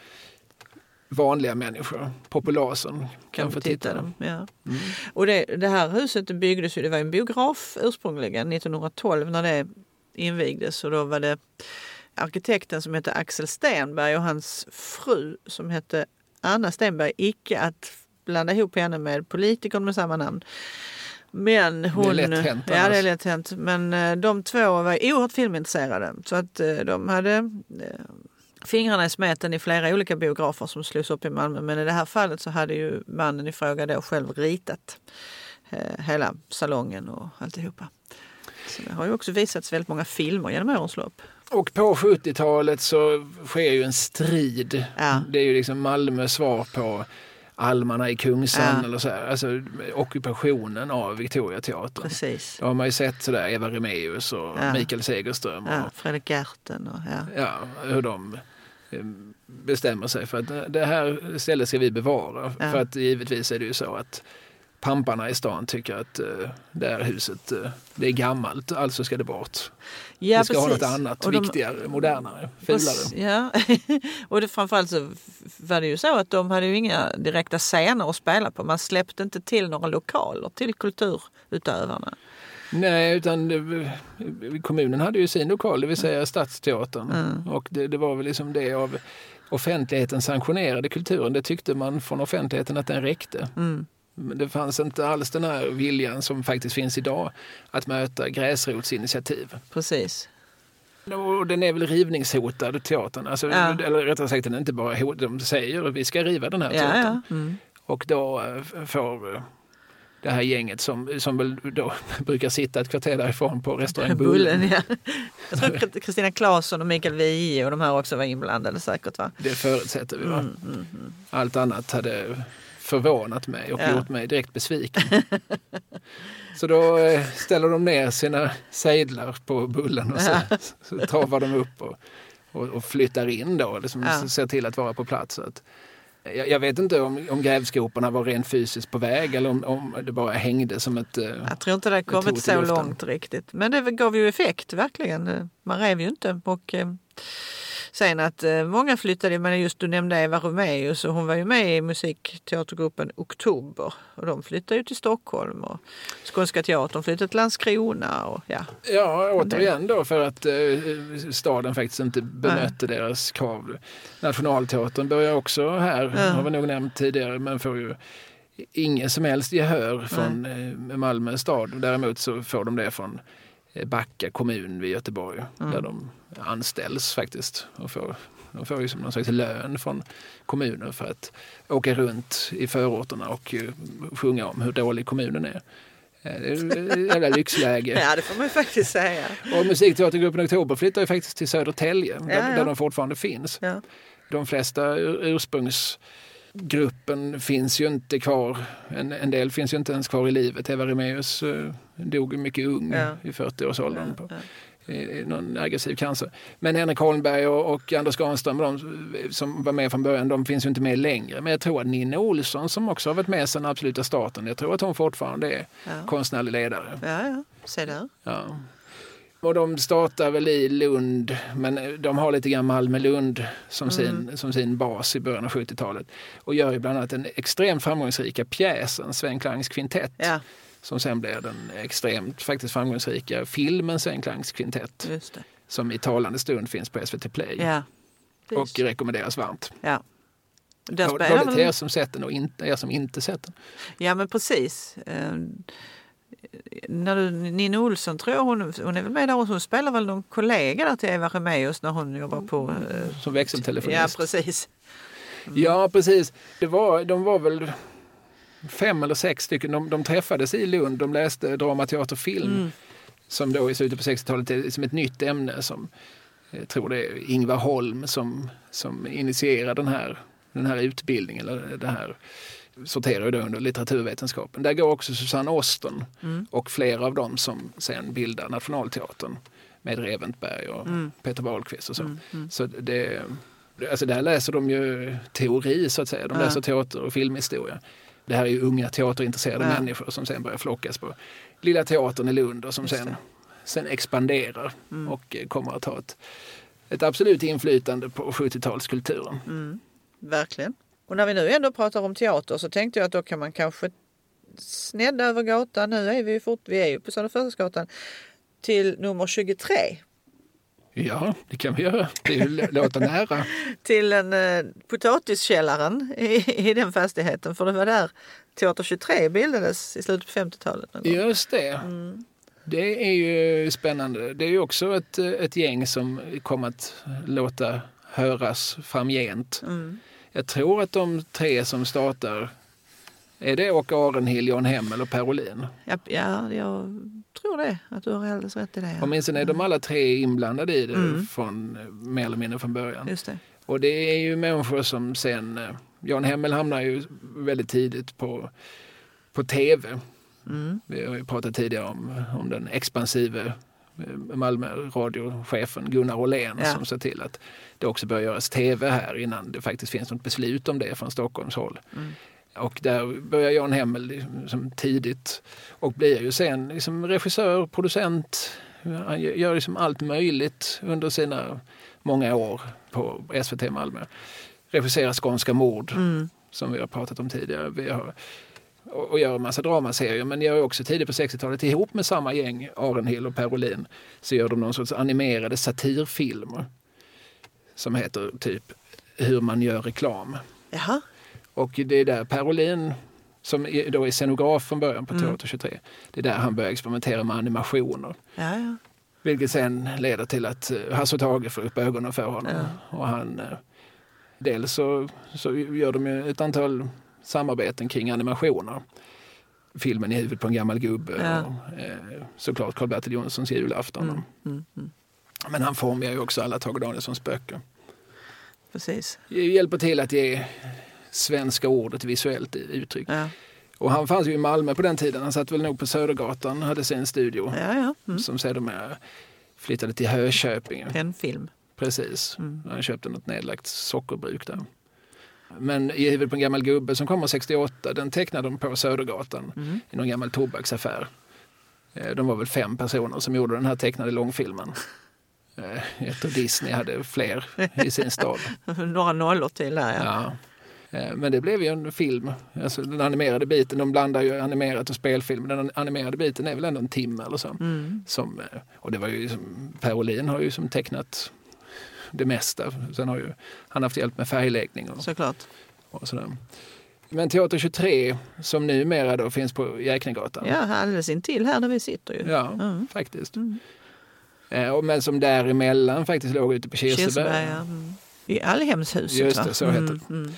vanliga människor, populasen, kan få titta. dem. Ja. Mm. Och det, det här huset det byggdes ju, det var en biograf ursprungligen 1912 när det invigdes och då var det arkitekten som hette Axel Stenberg och hans fru som hette Anna Stenberg. Icke att blanda ihop henne med politikern med samma namn. Men hon... lätt hänt Ja, det är lätt hänt. Men eh, de två var oerhört filmintresserade. Så att eh, de hade eh, fingrarna i smeten i flera olika biografer som slogs upp i Malmö. Men i det här fallet så hade ju mannen i fråga då själv ritat eh, hela salongen och alltihopa. Så det har ju också visats väldigt många filmer genom årens lopp. Och på 70-talet så sker ju en strid. Ja. Det är ju liksom Malmös svar på Almarna i Kungsan Ja. eller så här. Alltså ockupationen av Victoriateatern. Precis. Då har man ju sett sådär Eva Remaeus och Ja. Mikael Segerström. Och, Ja, Fredrik Gerten och ja. ja, hur de bestämmer sig för att det här stället ska vi bevara. Ja. För att givetvis är det ju så att pamparna i stan tycker att eh, det här huset eh, det är gammalt, alltså ska det bort. ja vi ska ha något precis. annat, Och de- viktigare, modernare, fulare. Precis, Ja, (laughs) och det, framförallt så var det ju så att de hade ju inga direkta scener att spela på. Man släppte inte till några lokaler till kulturutövarna. Nej, utan kommunen hade ju sin lokal, det vill säga Stadsteatern. Mm. Och det, det var väl liksom det av offentligheten sanktionerade kulturen. Det tyckte man från offentligheten att den räckte. Mm. Men det fanns inte alls den här viljan som faktiskt finns idag att möta gräsrotsinitiativ. Precis. Och den är väl rivningshotad, teatern. Alltså, Ja. Eller rättare sagt, den är inte bara hotad. De säger att vi ska riva den här Ja, teatern. ja. Mm. Och då eh, får eh, det här gänget som, som väl då (laughs) brukar sitta ett kvarter därifrån på restaurang Bullen. Bullen, ja. Jag tror Kristina Claesson och Mikael Wiehe och de här också var inblandade säkert. Va? Det förutsätter vi. Va? Mm, mm, mm. Allt annat hade förvånat mig och Ja. gjort mig direkt besviken. (laughs) Så då eh, ställer de ner sina sejdlar på bullen och så, så travar de upp och, och, och flyttar in då. Liksom Ja. Ser till att vara på plats. Så att Jag, jag vet inte om, om grävskoporna var rent fysiskt på väg eller om, om det bara hängde som ett... eh, Jag tror inte det har kommit så långt riktigt. Men det gav ju effekt verkligen. Man rev ju inte. Och, eh, sen att eh, många flyttade, men just du nämnde Eva Romeus och hon var ju med i musikteatergruppen Oktober. Och de flyttade ju till Stockholm och Skånska Teatern flyttade till Landskrona. Och, ja. Ja, återigen då för att eh, staden faktiskt inte bemötte deras krav. Nationalteatern börjar också här, Ja. har vi nog nämnt tidigare, men får ju inget som helst gehör från eh, Malmö stad. Däremot så får de det från Backa kommun vid Göteborg där de anställs faktiskt och får, de får ju som någon slags lön från kommunen för att åka runt i förorterna och eh, sjunga om hur dålig kommunen är. Eh, jävla (laughs) lyxläge. ja, det får man faktiskt säga. Och musikteatergruppen Oktober flyttar ju faktiskt till Södertälje där, Ja, ja. där de fortfarande finns. Ja. De flesta ur- ursprungsgruppen finns ju inte kvar. En, en del finns ju inte ens kvar i livet. Eva Remaeus eh, dog mycket ung Ja. i 40-årsåldern på Ja. i någon aggressiv cancer. Men Henrik Holmberg och, och Anders Granström de som var med från början, de finns ju inte med längre. Men jag tror att Nina Olsson som också har varit med sedan absoluta starten, jag tror att hon fortfarande är Ja. konstnärlig ledare. Ja, ja, se där. Ja. Och de startar väl i Lund, men de har lite grann Malmö-Lund som, sin, som sin bas i början av 70-talet. Och gör ju bland annat den extremt framgångsrika pjäsen Sven Klangs kvintett. Ja, Som sen blev den extremt faktiskt framgångsrika filmen Sven Klangs kvintett. Som i talande stund finns på SVT Play. Ja. och rekommenderas varmt. ja. Både till er som sett den och inte, er som inte sett den. Ja, men precis. När du, Nina Olsson tror jag, hon, hon är väl med där och hon spelar väl någon kollega där till Eva Remaeus när hon jobbar på... eh, Som växeltelefonist. ja, precis. Ja, precis. Det var, de var väl fem eller sex stycken. De, de träffades i Lund. De läste drama, teater, film. Mm. Som då i slutet på 60-talet är som ett nytt ämne. Som, jag tror det är Ingvar Holm som, som initierar den här, den här utbildningen. Eller det här sorterar då under litteraturvetenskapen. Där går också Susanne Osten Mm. och flera av dem som sen bildar Nationalteatern med Reventberg och Mm. Peter Wahlqvist och så. Mm, mm. Så det, alltså där läser de ju teori så att säga. De läser teater och filmhistoria. Det här är ju unga teaterintresserade människor som sen börjar flockas på Lilla Teatern i Lund och som sen, det. sen expanderar Mm. och eh, kommer att ha ett, ett absolut inflytande på 70-talskulturen. Mm, verkligen. Och när vi nu ändå pratar om teater så tänkte jag att då kan man kanske snedda över gatan. Nu är vi ju fort, vi är ju på Söderförstadsgatan till nummer 23. Ja, det kan vi göra. Det låta nära. (laughs) Till en eh, potatiskällaren i, i den fastigheten. För det var där Teater 23 bildades i slutet på 50-talet. någon gång. Just det. Mm. Det är ju spännande. Det är ju också ett, ett gäng som kommer att låta höras framgent. Mm. Jag tror att de tre som startar, är det Åke Arenhill, Jan Hemmel och Per Olin? Ja, ja, jag tror det. Att du har alldeles rätt i det. Ja. Åtminstone är de alla tre inblandade i det Mm. från, mer eller mindre från början. Just det. Och det är ju människor som sen, eh, Jan Hemmel hamnar ju väldigt tidigt på, på tv. Mm. Vi har ju pratat tidigare om, om den expansive eh, Malmö radiochefen Gunnar Åhlén Ja. som ser till att det också börjar göras tv här innan det faktiskt finns något beslut om det från Stockholms håll. Mm. Och där börjar Jan Hemmel liksom tidigt och blir ju sen liksom regissör, producent. Han gör liksom allt möjligt under sina många år på SVT Malmö. Regisserar Skånska mord Mm. som vi har pratat om tidigare. Vi har, och gör en massa dramaserier men gör också tidigt på 60-talet ihop med samma gäng, Arenhill och Per Olin, så gör de någon sorts animerade satirfilmer som heter typ Hur man gör reklam. Jaha. Och det är där Per Olin, som är- då är scenograf från början på Mm. Teater 23, det är där han börjar experimentera med animationer. Ja, ja. Vilket sen leder till att eh, Hasse och Tage får upp ögonen för honom. Och han, eh, dels så, så gör de ju ett antal samarbeten kring animationer. Filmen i huvudet på en gammal gubbe Ja. och eh, såklart Karl-Bertil Jonssons julafton. Mm. Mm. Mm. Men han formar ju också alla Tage Danielssons böcker. Precis. Hjälper till att ge svenska ordet visuellt uttryck. Ja, Och han fanns ju i Malmö på den tiden. Han satt väl nog på Södergatan hade sin studio. ja. ja. Mm. Som sedermera flyttade till Hököping. En film. Precis. Mm. Han köpte något nedlagt sockerbruk där. Men I huvudet på en gammal gubbe som kommer 68, den tecknade de på Södergatan Mm. i någon gammal tobaksaffär. Eh, De var väl fem personer som gjorde den här tecknade långfilmen. Eh, Jag tror Disney hade fler i sin stad. (laughs) Några nollor till där ja. Ja. Eh, Men det blev ju en film. Alltså den animerade biten, de blandar ju animerat och spelfilm. Den animerade biten är väl ändå en timme eller så. Mm. Som, eh, och det var ju Per Olin har ju som tecknat det mesta. Sen har ju han haft hjälp med färgläggning och, Såklart. och sådär. Men Teater 23 som numera då finns på Jäknegatan. Ja, alldeles intill här där vi sitter ju. Ja, Mm. faktiskt. Eh, och Men som däremellan faktiskt låg ute på Kirseberg. Kirseberg, ja. Mm. I Allhemshuset Just va? det, så heter mm. Mm.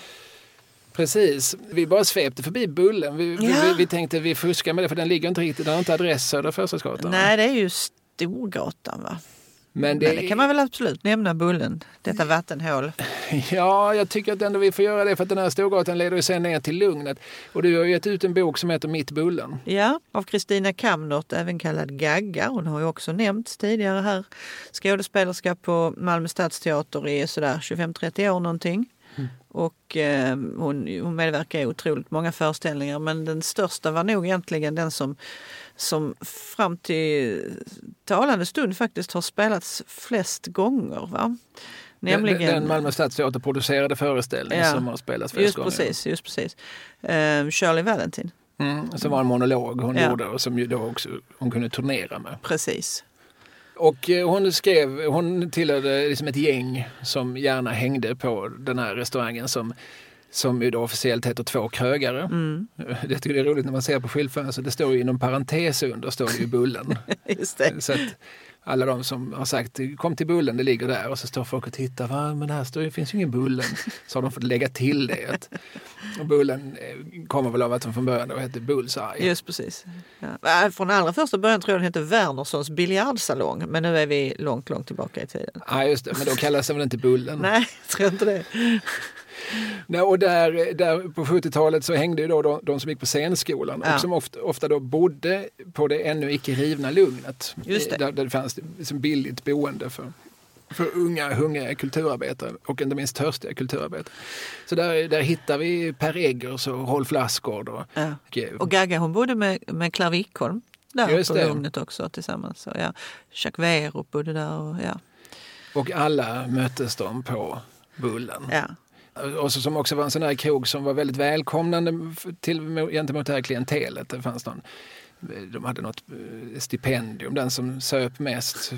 Precis. Vi bara svepte förbi Bullen. Vi, vi, Ja. vi, vi tänkte vi fuskar med det för den ligger inte riktigt, den har inte adress Södra Förstadsgatan. Nej, det är ju Storgatan va? Men det, Men det kan man väl absolut nämna Bullen, detta vattenhål. (laughs) Ja, jag tycker att ändå vi får göra det för att den här Storgatan leder ju sen ner till Lugnet. Och du har ju gett ut en bok som heter Mitt Bullen. Ja, av Kristina Kamnert, även kallad Gagga. Hon har ju också nämnts tidigare här. Skådespelerska på Malmö Stadsteater i sådär 25-30 år någonting. Och eh, hon, hon medverkar i otroligt många föreställningar men den största var nog egentligen den som, som fram till talande stund faktiskt har spelats flest gånger. Va? Nämligen, Den, den Malmö Stadsteater producerade föreställning Ja. som har spelats flest just gånger. precis, just precis. Eh, Shirley Valentine, Mm, som var en monolog hon Ja. gjorde och som ju då också hon kunde turnera med. precis. Och eh, hon skrev, hon tillhörde liksom ett gäng som gärna hängde på den här restaurangen som som ju då officiellt heter Två krögare. Mm. (laughs) Jag tycker det är roligt när man ser på skyltfönstret, det står ju inom parentes under, står det ju Bullen. (laughs) Just det. Så att alla de som har sagt kom till Bullen, det ligger där och så står folk och tittar, Va, men här står, det finns ju ingen Bullen. (laughs) Så har de fått lägga till det. Att, och Bullen eh, kommer väl av att de från början då hette Bullseye. Just precis. Ja. Från allra första början tror jag den hette Wernerssons biljardsalong men nu är vi långt, långt tillbaka i tiden. Ja just det, men då kallas den väl inte Bullen. Nej, jag tror inte det. Nej, och där, där på 70-talet så hängde ju då de, de som gick på scenskolan Ja. och som ofta, ofta då bodde på det ännu icke rivna Lugnet. Just det. Där, där det fanns liksom billigt boende för, för unga, hungriga kulturarbetare och inte minst törstiga kulturarbetare. Så där, där hittar vi Per Eggers och Rolf Lassgård. Och, Ja. och, Och Gagga hon bodde med, med Wikholm där Just på det. Lugnet också tillsammans. Så, ja. Jacques Werup bodde där. Och, ja. och alla möttes de på Bullen. Ja. Och så, som också var en sån där krog som var väldigt välkomnande till, gentemot det här klientelet. Det fanns någon, de hade något eh, stipendium. Den som söp mest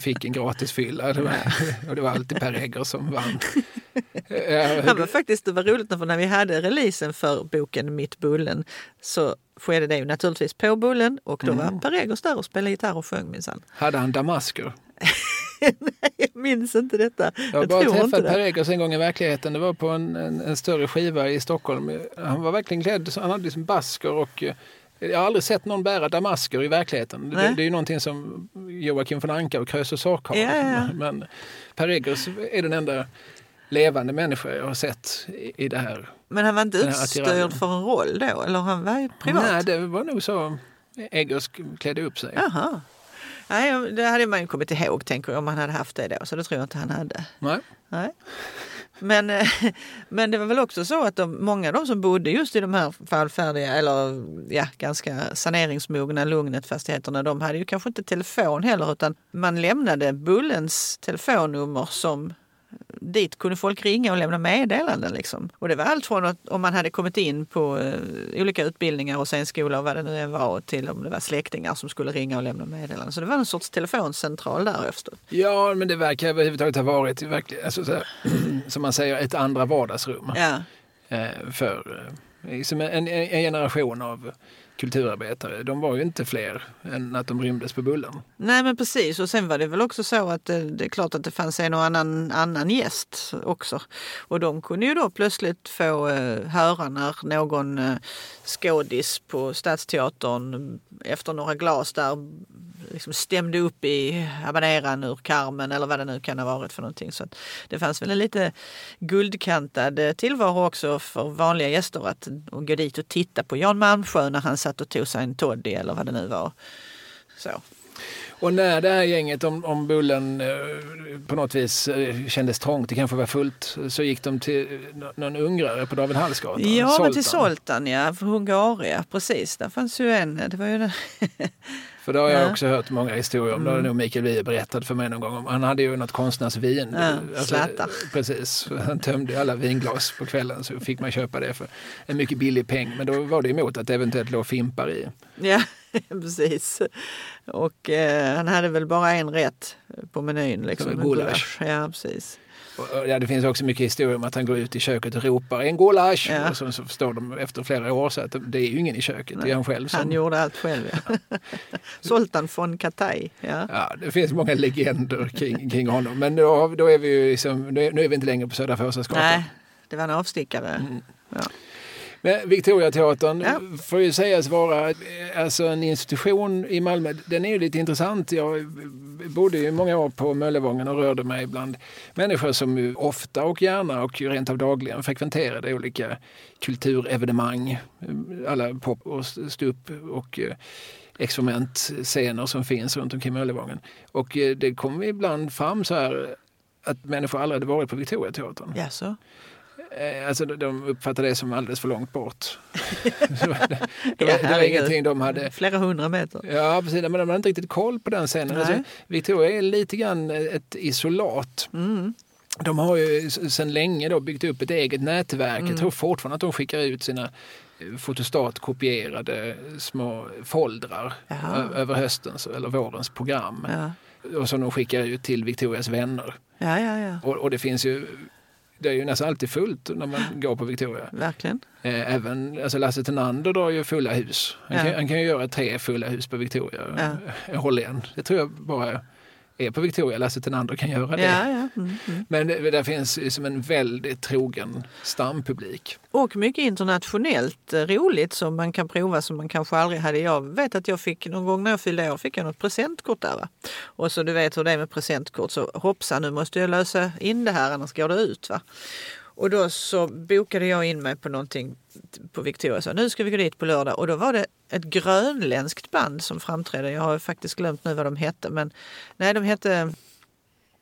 fick en gratis fylla. Det var, (laughs) och det var alltid Per Egger som vann. (laughs) Eh, Han var faktiskt, det var roligt för när vi hade releasen för boken Mitt Bullen så skedde det ju naturligtvis på Bullen och då var Per Eggers där och spelade gitarr och sjöng minsann. Hade han damasker? (laughs) (laughs) Jag minns inte detta. Jag har bara träffat Per. Eggers en gång i verkligheten. Det var på en, en, en större skiva i Stockholm. Han var verkligen klädd, han hade liksom basker och eh, jag har aldrig sett någon bära damasker i verkligheten. Det, det är ju någonting som Joakim von Anka och Krösus Sak har. Ja, ja. Men Per Eggers är den enda levande människa jag har sett i, i det här. Men han var inte utstyrd för en roll då? Eller han var privat? Nej, det var nog så Eggers klädde upp sig. Jaha. Nej, det hade man ju kommit ihåg tänker jag om han hade haft det då. Så det tror jag inte han hade. Nej. Nej. Men, eh, (laughs) men det var väl också så att de, många av de som bodde just i de här fallfärdiga eller ja, ganska saneringsmogna Lugnet-fastigheterna de hade ju kanske inte telefon heller utan man lämnade Bullens telefonnummer som dit kunde folk ringa och lämna meddelanden. Liksom. Och det var allt från att om man hade kommit in på eh, olika utbildningar och scenskola och vad det nu än var till om det var släktingar som skulle ringa och lämna meddelanden. Så det var en sorts telefoncentral där efter. Ja, men det verkar överhuvudtaget ha varit verkligen, alltså, så här, (clears throat) som man säger, ett andra vardagsrum. Ja, eh, för liksom en en generation av kulturarbetare. De var ju inte fler än att de rymdes på Bullen. Nej men precis och sen var det väl också så att det, det är klart att det fanns en och annan, annan gäst också. Och de kunde ju då plötsligt få eh, höra när någon eh, skådis på Stadsteatern efter några glas där liksom stämde upp i habaneran ur karmen eller vad det nu kan ha varit för någonting. Så det fanns väl en lite guldkantad eh, tillvaro också för vanliga gäster att gå dit och titta på Jan Malmsjö när han satt och tog sig en toddy eller vad det nu var. Så. Och när det här gänget om, om Bullen eh, på något vis eh, kändes trångt, det kanske var fullt, så gick de till nå- någon ungrare på David Hallsgatan. Ja, men till. Zoltan, ja. För Hungaria, precis. Där fanns ju en. Det var ju den. (laughs) För det har jag Ja. också hört många historier om. Det har nog Mikael Wiehe berättat för mig någon gång. Han hade ju något konstnärsvin. Ja, Zlatan. precis. Han tömde alla vinglas på kvällen så fick man köpa det för en mycket billig peng. Men då var det emot att det eventuellt låg fimpar i. Ja, (laughs) precis. Och eh, han hade väl bara en rätt på menyn. Liksom, gulasch. Ja, precis. Ja, det finns också mycket historier om att han går ut i köket och ropar en gulasch. Ja. Och så, så förstår de efter flera år så att det är ju ingen i köket. Det är han själv som... Han gjorde allt själv. Ja. (laughs) Zoltan von Kataj. Ja. Ja, det finns många legender kring, kring honom. Men då, då är vi ju liksom, nu är vi inte längre på Södra Förstadsgatan. Nej, det var en avstickare. Ja. Men Victoriateatern Ja. får ju sägas vara alltså en institution i Malmö. Den är ju lite intressant. Jag bodde ju många år på Möllevången och rörde mig bland människor som ofta och gärna och rent av dagligen frekventerade olika kulturevenemang. Alla pop och stup och eh, experimentscener som finns runt omkring Möllevången. Och eh, det kom ibland fram så här att människor aldrig hade varit på Victoriateatern. Jaså? Eh, Alltså de- de uppfattade det som alldeles för långt bort. (laughs) Det, det, var, det var herregud. ingenting de hade... Flera hundra meter. Ja, precis. Men de hade inte riktigt koll på den scenen. Alltså, Victoria är lite grann ett isolat. Mm. De har ju sedan länge då byggt upp ett eget nätverk. Mm. Jag tror fortfarande att de skickar ut sina eh, fotostatkopierade små foldrar Jaha. över höstens eller vårens program. Ja. Och som de skickar ut till Victorias vänner. ja, ja, ja. Och, och det finns ju det är ju nästan alltid fullt när man går på Victoria. Verkligen. Eh, Även alltså Lasse Tenander drar ju fulla hus. Han, Ja. kan, han kan ju göra tre fulla hus på Victoria. Ja. Jag håller igen. Det tror jag bara är på Victoria Lasse Tenander kan göra det. Ja, ja. Mm, mm. Men det, där finns ju som en väldigt trogen stampublik. Och mycket internationellt eh, roligt som man kan prova som man kanske aldrig hade. Jag vet att jag fick någon gång när jag fyllde år fick jag något presentkort där. Va? Och så du vet hur det är med presentkort så hoppsan nu måste jag lösa in det här annars går det ut. Va? Och då så bokade jag in mig på någonting på Victoria. Så nu ska vi gå dit på lördag och då var det ett grönländskt band som framträdde. Jag har faktiskt glömt nu vad de hette men nej de hette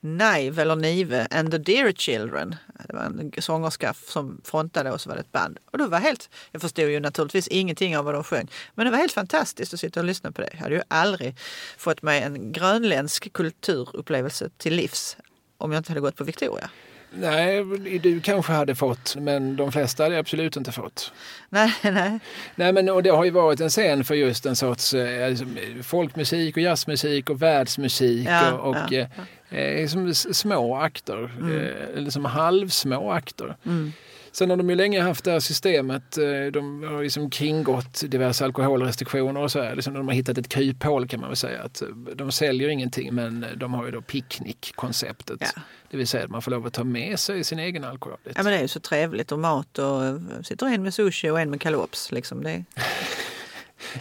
Nive eller Nive and the Dear Children. Det var en sångerska som frontade och så var det ett band. Och det var helt, jag förstod ju naturligtvis ingenting av vad de sjöng. Men det var helt fantastiskt att sitta och lyssna på det. Jag hade ju aldrig fått mig en grönländsk kulturupplevelse till livs om jag inte hade gått på Victoria. Nej, du kanske hade fått, men de flesta hade absolut inte fått. Nej, nej. Nej, men och det har ju varit en scen för just en sorts eh, alltså, folkmusik och jazzmusik och världsmusik Ja, och, och ja, eh, eh, som s- små akter, eh, eller som halvsmå akter. Mm. Sen har de ju länge haft det här systemet. eh, De har liksom kringgått diverse alkoholrestriktioner och så här. Liksom de har hittat ett kryphål kan man väl säga. Att eh, de säljer ingenting men de har ju då picknickkonceptet. Ja. Det vill säga att man får lov att ta med sig sin egen alkohol. Ja men det är ju så trevligt och mat och eh, sitter en med sushi och en med kalops. Liksom det. (laughs)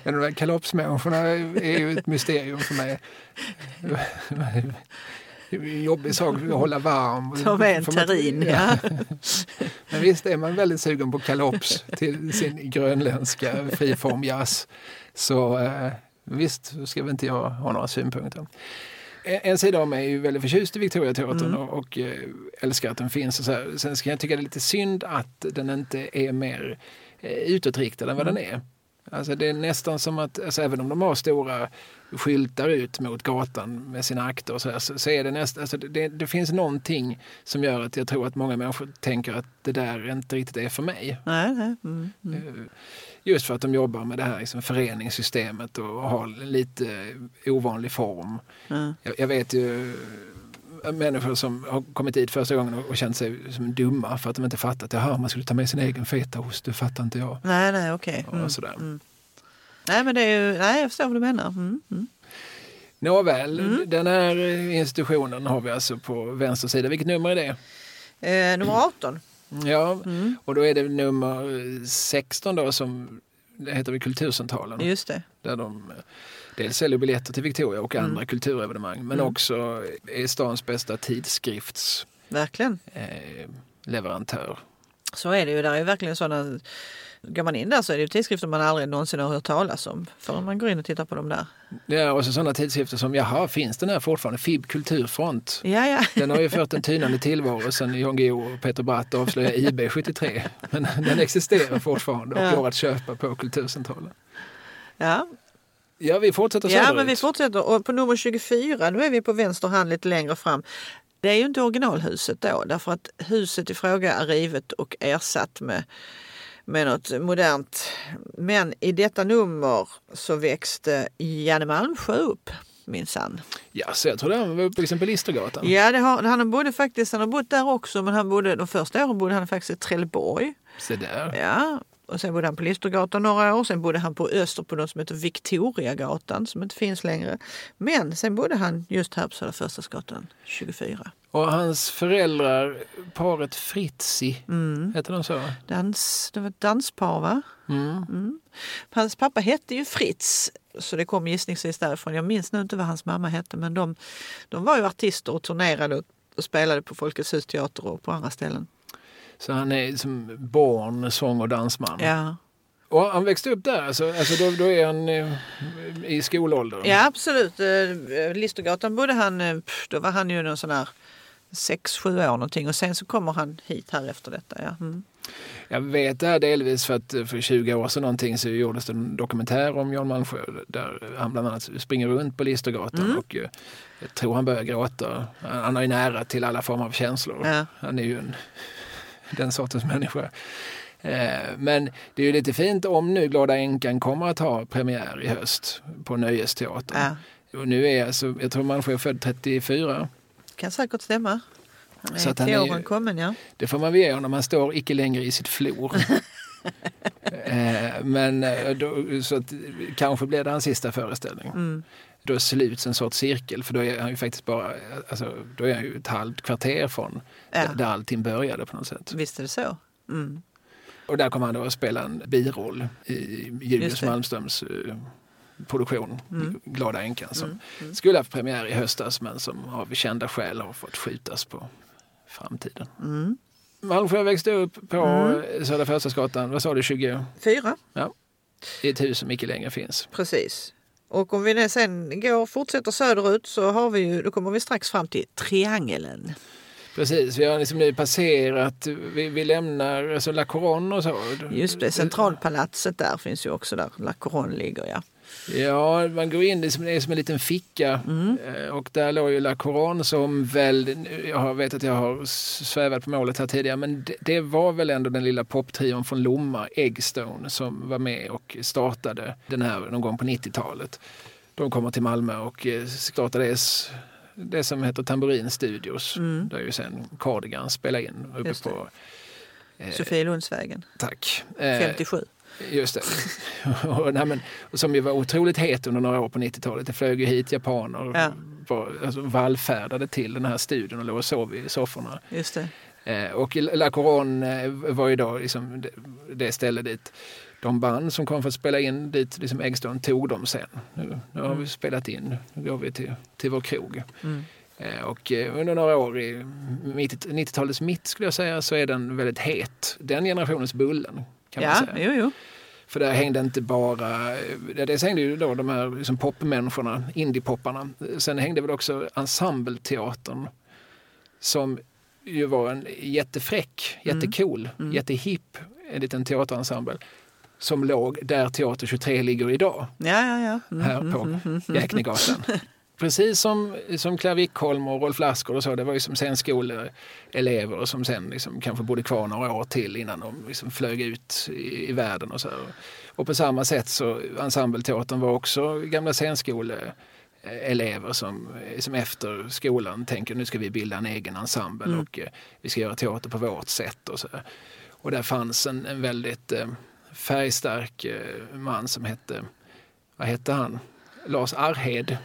Ja, de där kalopsmänniskorna är ju ett mysterium för mig. (laughs) Jobbig sak att hålla varm. (laughs) Ta med en terrin. Ja. (laughs) Men visst är man väldigt sugen på kalops till sin grönländska friformjazz. Så eh, visst ska väl inte jag ha några synpunkter. En, en sida av mig är ju väldigt förtjust i Victoriateatern och, och eh, älskar att den finns. Och så här. Sen ska jag tycka det är lite synd att den inte är mer eh, utåtriktad än vad den är. Alltså det är nästan som att, alltså även om de har stora skyltar ut mot gatan med sina akter och så, här, så, så är det nästan, alltså det, det finns någonting som gör att jag tror att många människor tänker att det där inte riktigt är för mig. Nej, nej. Mm, mm. Eh, Just för att de jobbar med det här liksom föreningssystemet och har lite ovanlig form. Ja. Jag, jag vet ju människor som har kommit dit första gången och, känt sig som dumma för att de inte fattat att man skulle ta med sin egen fetaost, det fattar inte jag. Nej, nej, okej. Och Mm, mm. Nej, men det är ju, nej, jag förstår vad du menar. Mm, mm. Nåväl, Mm. den här institutionen har vi alltså på vänster sida. Vilket nummer är det? Eh, nummer 18. Ja, Mm. och då är det nummer 16 då som det heter vi Kulturcentralen. Just det. Där de dels säljer biljetter till Victoria och andra Mm. kulturevenemang men Mm. också är stans bästa tidskriftsleverantör. Verkligen. Eh, leverantör. Så är det ju. Där är verkligen sådana går man in där så är det ju tidskrifter man aldrig någonsin har hört talas om förrän man går in och tittar på dem där. Ja, och så sådana tidskrifter som, jaha, finns den här fortfarande? FIB Kulturfront. Ja, ja. Den har ju fört en tynande tillvaro sedan Jan Guillou och Peter Bratt avslöjade IB 73. Men den existerar fortfarande och Ja. går att köpa på Kulturcentralen. ja. Ja, vi fortsätter Ja, söderut. men vi fortsätter. Och på nummer 24, nu är vi på vänster hand lite längre fram. Det är ju inte originalhuset då, därför att huset i fråga är rivet och ersatt med, med något modernt. Men i detta nummer så växte Janne Malmsjö upp, minsann. Ja, så jag trodde han var uppe liksom på Listergatan. Ja, det har, han har bodde faktiskt, han har bott där också, men han bodde, de första åren bodde han faktiskt i Trelleborg. Se där. Ja, och sen bodde han på Listergatan några år. Sen bodde han på Öster på något som heter Victoriagatan som inte finns längre. Men sen bodde han just här på Södra Förstadsgatan 24. Och hans föräldrar, paret Fritzi, Mm. heter de så? Dans, det var ett danspar va? Mm. Hans pappa hette ju Fritz, så det kom gissningsvis därifrån. Jag minns nu inte vad hans mamma hette, men de, de var ju artister och turnerade och, och spelade på Folkets hus teater och på andra ställen. Så han är som barn, sång och dansman. Ja, Och han växte upp där, alltså, alltså då, då är han eh, i skolåldern. ja absolut. Eh, Listergatan bodde han, eh, då var han ju någon sån här sex, sju år någonting och sen så kommer han hit här efter detta. Ja. Mm. Jag vet det här delvis för att eh, för 20 år sedan någonting så gjordes det en dokumentär om Jan Malmsjö där han bland annat springer runt på Listergatan Mm. och eh, jag tror han börjar gråta. Han han har ju nära till alla former av känslor. Ja. Han är ju en, den sortens människa. Eh, Men det är ju lite fint om nu Glada änkan kommer att ha premiär i höst på Nöjesteatern. Ja, Och nu är alltså, jag tror Malmsjö är född 34. kan säkert stämma. Han är Så att han är- åren kommen, ja. Det får man väl ge honom, han står icke längre i sitt flor. (laughs) eh, men eh, då, så att, kanske blir det hans sista föreställning. Mm. Då sluts en sorts cirkel för då är han ju faktiskt bara, alltså, då är han ju ett halvt kvarter från Ja. där, där allting började på något sätt. Visst är det så. Mm. Och där kommer han då att spela en biroll i Julius. Malmströms eh, produktion, Mm. Glada änkan, som Mm. Mm. skulle ha premiär i höstas men som av kända skäl har fått skjutas på framtiden. Mm. Malmsjö växte upp på Mm. Södra Förstadsgatan, vad sa du, 20? Fyra, I ett hus som inte längre finns. precis. Och om vi sen går fortsätter söderut så har vi ju, då kommer vi strax fram till Triangeln. Precis, vi har liksom nu passerat, vi, vi lämnar alltså La Couronne och så. Just det, centralpalatset där finns ju också där La Couronne ligger. Ja. Ja, man går in, det är som, det är som en liten ficka Mm. Eh, och där låg ju La Couronne som väl, jag vet att jag har svävat på målet här tidigare, men det, det var väl ändå den lilla poptrion från Lomma, Eggstone, som var med och startade den här någon gång på 90-talet. De kommer till Malmö och eh, startade det, det som heter Tamburin Studios, Mm. där ju sen Cardigan spelade in uppe på... eh, Sofielundsvägen, Tack. Eh, 57. Just det. (laughs) och, nej, men, som ju var otroligt het under några år på 90-talet. Det flög ju hit japaner Ja. var, alltså, vallfärdade till den här studion och låg och sov i sofforna. Just det. Eh, och La Couronne eh, var ju då liksom det, det ställe dit de band som kom för att spela in dit, liksom Eggstone, tog dem sen. Nu, nu har vi spelat in, nu går vi till, till vår krog. Mm. Eh, Och eh, under några år i mitt- 90-talets mitt skulle jag säga så är den väldigt het. Den generationens Bullen kan man Ja, säga. jo, jo. För där hängde inte bara, ja, dels hängde ju då de här liksom popmänniskorna, indiepopparna. Sen hängde väl också ensembleteatern som ju var en jättefräck, jättecool, Mm. jättehipp, en liten teaterensemble som låg där Teater 23 ligger idag, Ja, ja, ja. Mm, här mm, på mm, mm, mm. Jäknegatan. (laughs) Precis som, som Claire Wickholm och Rolf Lassgård och så, det var ju som scenskoleelever som sen liksom kanske bodde kvar några år till innan de liksom flög ut i, i världen och så. Och på samma sätt så ensembleteatern var också gamla scenskoleelever som, som efter skolan tänker nu ska vi bilda en egen ensemble Mm. och eh, vi ska göra teater på vårt sätt och så. Och där fanns en, en väldigt eh, färgstark eh, man som hette, vad hette han? Lars Arhed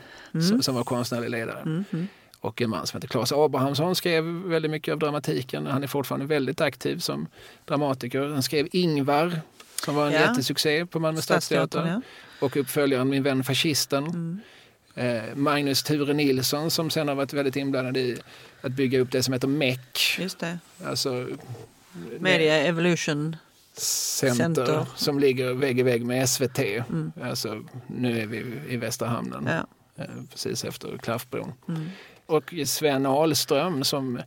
som, som var konstnärlig ledare. Mm, mm. Och en man som heter Claes Abrahamsson skrev väldigt mycket av dramatiken. Han är fortfarande väldigt aktiv som dramatiker. Han skrev Ingvar som var en Ja. jättesuccé på Malmö stadsteater. ja. Och uppföljaren Min vän fascisten. Mm. Eh, Magnus Ture Nilsson som sen har varit väldigt inblandad i att bygga upp det som heter MEC. Just det. Alltså, Media Evolution. Center, Center. som ligger vägg i vägg med SVT. Alltså, nu är vi i Västra hamnen, Ja. eh, precis efter Klaffbron. Mm. Och Sven Ahlström som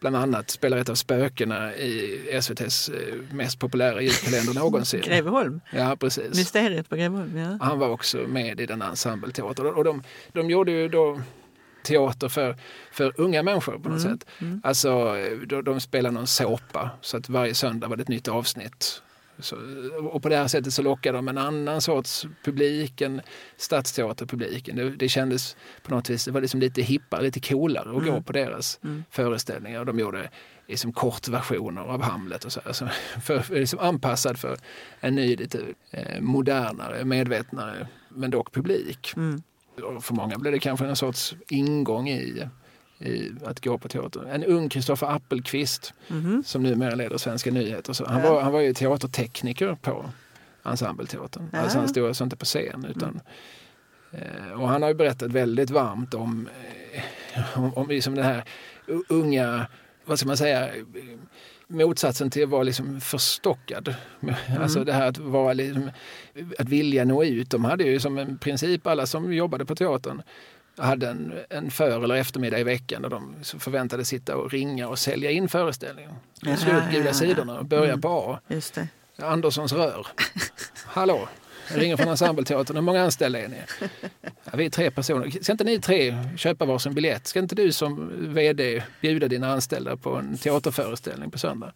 bland annat spelar ett av spökena i SVTs eh, mest populära julkalender (laughs) någonsin. Greveholm, Ja, precis. mysteriet på Greveholm. Ja. Han var också med i den ensembleteatern. Och de, de gjorde ju då teater för, för unga människor på något sätt. Alltså, de, de spelade någon såpa så att varje söndag var det ett nytt avsnitt. Så, och på det här sättet så lockade de en annan sorts publik, en stadsteaterpubliken. Det, det kändes på något vis, det var liksom lite hippare, lite coolare att gå på deras föreställningar. De gjorde liksom kortversioner av Hamlet och så. Alltså, (laughs) för, för liksom anpassad för en ny, lite eh, modernare, medvetnare, men dock publik. Mm. För många blev det kanske en sorts ingång i, i att gå på teater. En ung Kristoffer Appelqvist som numera leder Svenska nyheter. Så han, var, han var ju teatertekniker på Ensembleteatern. Ja. Alltså han stod alltså inte på scen. Utan, eh, och han har ju berättat väldigt varmt om, eh, om, om liksom den här unga, vad ska man säga, motsatsen till att vara liksom förstockad. Alltså det här att, vara liksom, att vilja nå ut. De hade ju som en princip, alla som jobbade på teatern, hade en, en för eller eftermiddag i veckan där de förväntades sitta och ringa och sälja in föreställningen. De slog upp gula sidorna och börja på A. Anderssons rör. (laughs) Hallå, jag ringer från Ensembleteatern. Hur många anställda är ni? Ja, vi är tre personer. Ska inte ni tre köpa varsin biljett? Ska inte du som VD bjuda dina anställda på en teaterföreställning på söndag?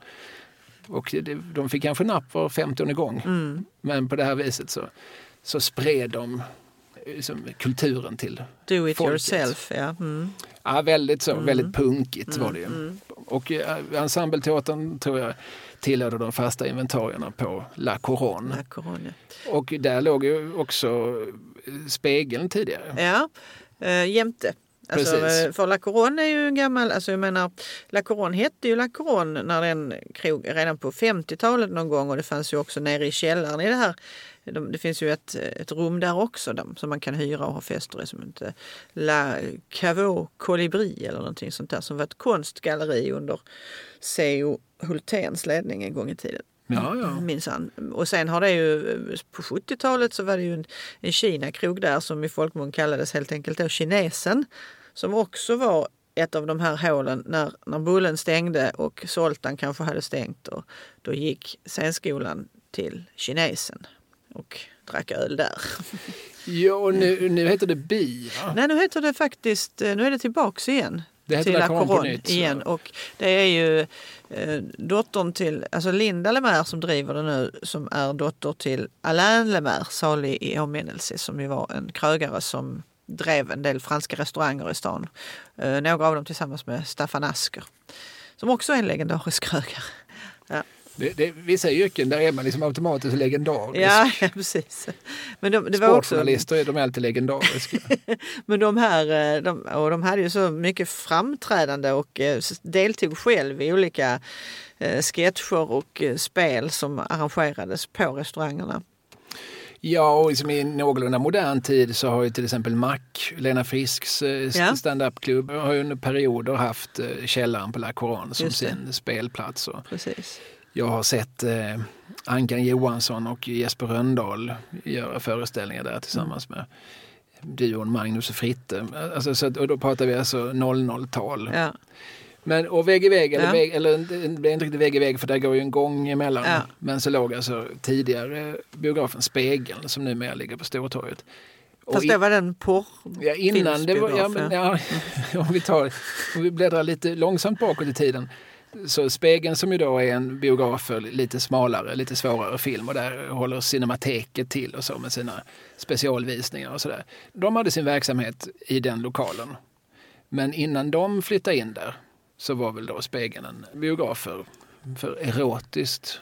Och de fick kanske napp var 50 gång. Mm. Men på det här viset så, så spred de liksom, kulturen till Do it folket. yourself. Ja. Mm. Ja, väldigt så. Väldigt punkigt var det ju. Och eh, Ensembleteatern tror jag tillhörde de fasta inventarierna på La Couronne. La Couronne. Och där låg ju också spegeln tidigare. Ja, eh, jämte. Alltså, Precis. för La Couronne är ju en gammal, alltså jag menar, La Couronne hette ju La Couronne när den krog, redan på 50-talet någon gång och det fanns ju också nere i källaren i det här. De, det finns ju ett, ett rum där också där, som man kan hyra och ha fester i som heter La Caveau Colibri eller någonting sånt där som var ett konstgalleri under C.O. Hulténs ledning en gång i tiden. Ja, ja. Minsann. Och sen har det ju på 70-talet så var det ju en, en Kina-krog där som i folkmun kallades helt enkelt då Kinesen. Som också var ett av de här hålen när, när Bullen stängde och Zoltan kanske hade stängt. Och då gick scenskolan till Kinesen och drack öl där. Ja, och nu, nu heter det Bi. Va? Nej, nu heter det faktiskt, eh, nu är det tillbaks igen. Det heter La så. igen. Och det är ju eh, dottern till, alltså Linda Lemaire som driver det nu, som är dotter till Alain Lemaire, salig i åminnelse, som ju var en krögare som drev en del franska restauranger i stan. Eh, några av dem tillsammans med Staffan Asker, som också är en legendarisk krögare. Ja. Det, det, vissa yrken där är man liksom automatiskt legendarisk. Ja, (laughs) ja, precis. Men de, det var också, Sportjournalister är de alltid legendariska. (laughs) Men de här, eh, de, och de hade ju så mycket framträdande och eh, deltog själv i olika eh, sketcher och spel som arrangerades på restaurangerna. Ja, och liksom i någorlunda modern tid så har ju till exempel Mac, Lena Frisks Ja. stand-up-klubb, har ju under perioder haft källaren på La Couronne som sin spelplats. Precis. Jag har sett eh, Ankan Johansson och Jesper Röndahl göra föreställningar där tillsammans med duon Magnus och Fritte. Alltså, så, och då pratar vi alltså 00-tal. Ja. Men, och vägg i vägg, eller, Ja. vägg, eller det blir inte riktigt vägg i vägg för där går ju en gång emellan. Ja. Men så låg alltså tidigare biografen Spegeln som numera ligger på Stortorget. Fast i- det var den porr... Ja, innan det var, ja, men, ja, (laughs) om, vi tar, om vi bläddrar lite långsamt bakåt i tiden. Så Spegeln som ju då är en biograf för lite smalare, lite svårare film och där håller Cinemateket till och så med sina specialvisningar och sådär. De hade sin verksamhet i den lokalen. Men innan de flyttade in där så var väl då Spegeln en biograf för, för erotiskt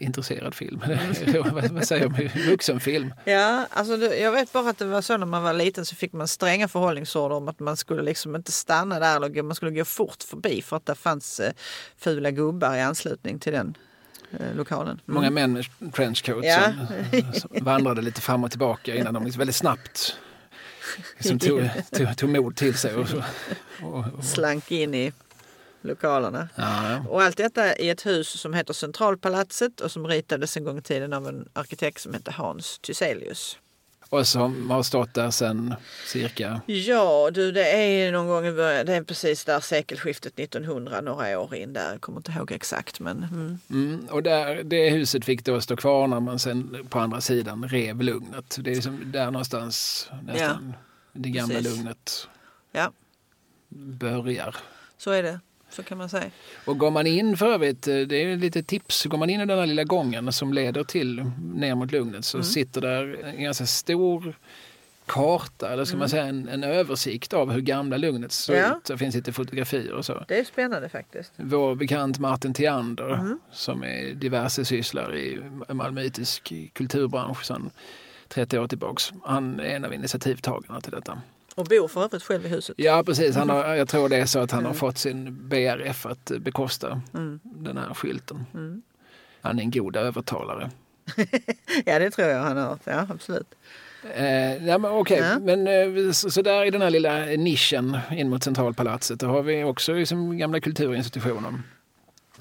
intresserad film. (laughs) vad, säger man? Vuxenfilm. Ja, alltså jag vet bara att det var så när man var liten så fick man stränga förhållningsorder om att man skulle liksom inte stanna där eller man skulle gå fort förbi för att det fanns eh, fula gubbar i anslutning till den eh, lokalen. Mm. Många män med trenchcoat Ja. som, som vandrade lite fram och tillbaka innan de liksom väldigt snabbt liksom tog, tog, tog mod till sig. Och, så- och, och, Slank in i lokalerna. Ja, Och allt detta i ett hus som heter Centralpalatset och som ritades en gång i tiden av en arkitekt som hette Hans Thyselius. och som har stått där sedan cirka... Ja du, det är någon gång i början, det är precis där sekelskiftet 1900, några år in där. Jag kommer inte ihåg exakt men mm. Mm, och där, det huset fick då stå kvar när man sen på andra sidan rev Lugnet. Det är liksom där någonstans nästan det gamla precis. Lugnet ja, börjar. så är det. Så kan man säga. Och går man in för övrigt, eh, det är lite tips, går man in i den här lilla gången som leder till ner mot Lugnet så sitter där en ganska stor karta, eller ska man säga en, en översikt av hur gamla Lugnet såg Ja. ut. Det finns lite fotografier och så. Det är spännande faktiskt. Vår bekant Martin Theander Mm. som är diverse sysslar i malmöitisk kulturbransch sedan 30 år tillbaks. Han är en av initiativtagarna till detta. Och bor för övrigt själv i huset. Ja precis, han har, jag tror det är så att han Mm. har fått sin BRF att bekosta den här skylten. Mm. Han är en god övertalare. (laughs) Ja, det tror jag han har. Ja, absolut. Eh, ja, men okej, Ja. men eh, så, så där i den här lilla nischen in mot Centralpalatset, då har vi också liksom gamla kulturinstitutioner.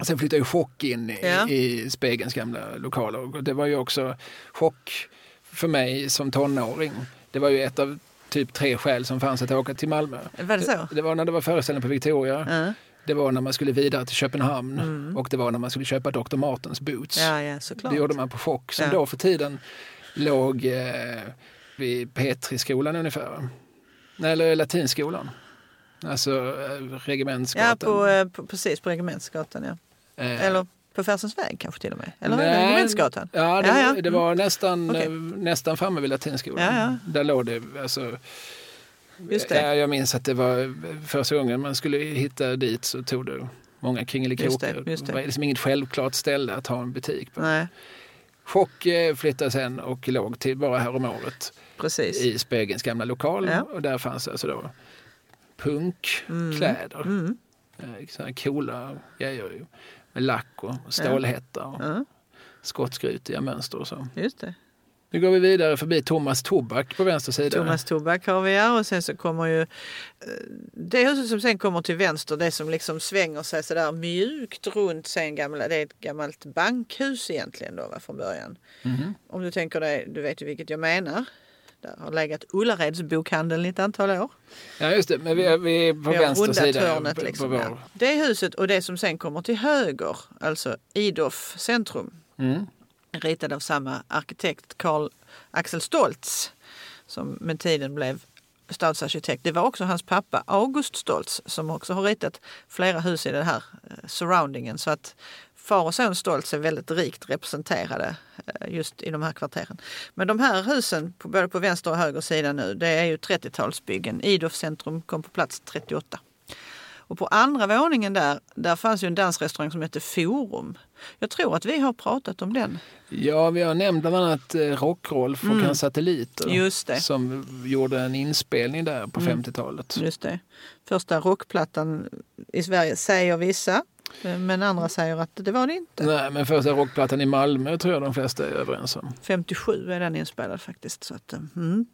Sen flyttade ju Chock in i, Ja. i Spegelns gamla lokaler. Och det var ju också chock för mig som tonåring. Det var ju ett av typ tre skäl som fanns att åka till Malmö. Var det så? Det var när det var föreställning på Victoria, Ja, det var när man skulle vidare till Köpenhamn och det var när man skulle köpa Dr. Martens boots. Mm. ja, ja såklart. Det gjorde man på Chock som Ja. då för tiden låg eh, vid Petri-skolan ungefär. Eller latinskolan. Alltså eh, regementsgatan. Ja, på, eh, på, precis på Regementsgatan. Ja. Eh, Eller på Färsens väg kanske till och med. Eller Regementsgatan. Ja, det, Ja, ja. det var nästan, Okej. eh, nästan framme vid latinskolan. Ja, ja. Där låg det. Alltså, Just det. Ja, jag minns att det var första gången man skulle hitta dit så tog det många Just kringelikokar. det, det. var liksom inget självklart ställe att ha en butik på. Nej, Chock eh, flyttade sen och låg till bara häromåret precis. i Spegelns gamla lokal. Ja. Och där fanns alltså då punkkläder. Mm. Eh, Sådana coola grejer. Med lack och stålhätta och Ja, skottskrutiga mönster och så. just det. Nu går vi vidare förbi Thomas Tobak på vänster sida. Thomas Tobak har vi här och sen så kommer ju eh, det huset som sen kommer till vänster, det som liksom svänger sig sådär mjukt runt sen gamla, det är ett gammalt bankhus egentligen då va, från början. Mhm. Om du tänker dig, du vet ju vilket jag menar. Där har legat Ullareds bokhandeln i ett antal år. Ja just det, men vi är, vi är på Vi vänster sida. hörnet liksom. på ja. Det huset och det som sen kommer till höger, alltså Idof centrum, Mm. ritad av samma arkitekt Carl Axel Stoltz som med tiden blev stadsarkitekt. Det var också hans pappa August Stoltz som också har ritat flera hus i den här eh, surroundingen. Så att far och son Stoltz är väldigt rikt representerade eh, just i de här kvarteren. Men de här husen, på, både på vänster och höger sida nu, det är ju 30-talsbyggen. Idof centrum kom på plats 38. Och på andra våningen där, där fanns ju en dansrestaurang som hette Forum. Jag tror att vi har pratat om den. Ja, vi har nämnt bland annat eh, Rock-Rolf och hans satelliter. Mm. Just det. Mm. Som gjorde en inspelning där på 50-talet. Just det. Första rockplattan i Sverige säger vissa, eh, men andra säger att det var det inte. Nej, men första rockplattan i Malmö tror jag de flesta är överens om. 57 är den inspelad faktiskt. Så att, eh, mm.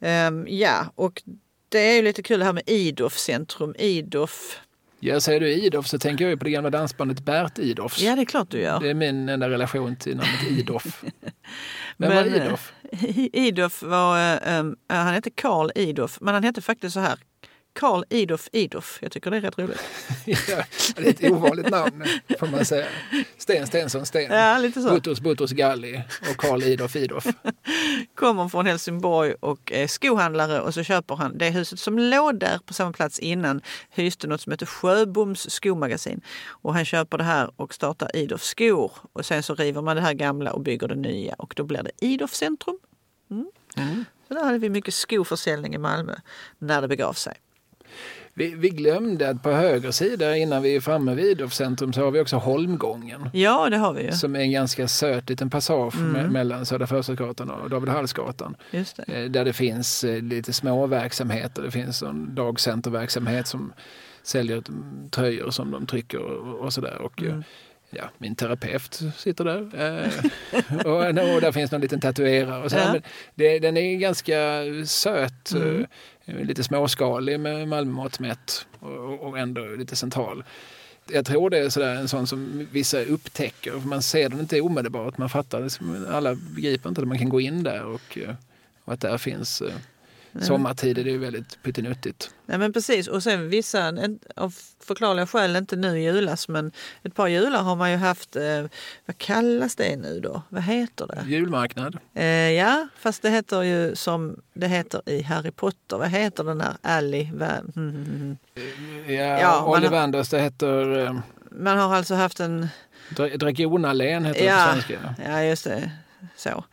Ehm, ja, och det är ju lite kul det här med Idof centrum. Idof. Ja, säger du Idof så tänker jag ju på det gamla dansbandet Bert Idofs. Ja, det är klart du gör. Det är min enda relation till namnet Idof. (laughs) Vem Men, var eh, Idof? (laughs) Idof var, eh, um, han hette Karl Idof, men han hette faktiskt så här. Karl Idof Idof. Jag tycker det är rätt roligt. (laughs) ja, det är ett ovanligt namn får man säga. Sten Stensson Sten. Ja, lite så. Butros Butros Galli och Karl Idof Idof. (laughs) kommer från Helsingborg och är skohandlare och så köper han det huset som låg där på samma plats innan hyste något som heter Sjöboms skomagasin. Och han köper det här och startar Idof skor och sen så river man det här gamla och bygger det nya och då blir det Idof centrum. Mm. Så där hade vi mycket skoförsäljning i Malmö när det begav sig. Vi, vi glömde att på höger sida innan vi är framme vid centrum så har vi också Holmgången. Ja, det har vi ju. Som är en ganska söt liten passage Mm. me- mellan Södra Förstadsgatan och David Hallsgatan. Just det. Eh, Där det finns eh, lite små verksamheter. Det finns en dagcenterverksamhet som säljer mm, tröjor som de trycker och, och sådär. Och, eh, Mm. Ja, min terapeut sitter där. Eh, och, och där finns någon liten tatuerare. Och så, Ja. men det, den är ganska söt. Mm. eh, Lite småskalig med Malmömått mätt och, och ändå lite central. Jag tror det är sådär, en sån som vissa upptäcker. Man ser den inte omedelbart. Man fattar liksom, Alla begriper inte att man kan gå in där och, eh, och att där finns eh, Sommartid är det ju väldigt pyttinuttigt. Nej men precis och sen vissa, av förklarliga skäl inte nu julas men ett par jular har man ju haft, eh, vad kallas det nu då? Vad heter det? Julmarknad. Eh, ja fast det heter ju som det heter i Harry Potter, vad heter den där Alley? Mm. Ja, ja Ollivanders, det heter... Eh, man har alltså haft en... Dragonalén heter ja, det på svenska. Ja just det, så.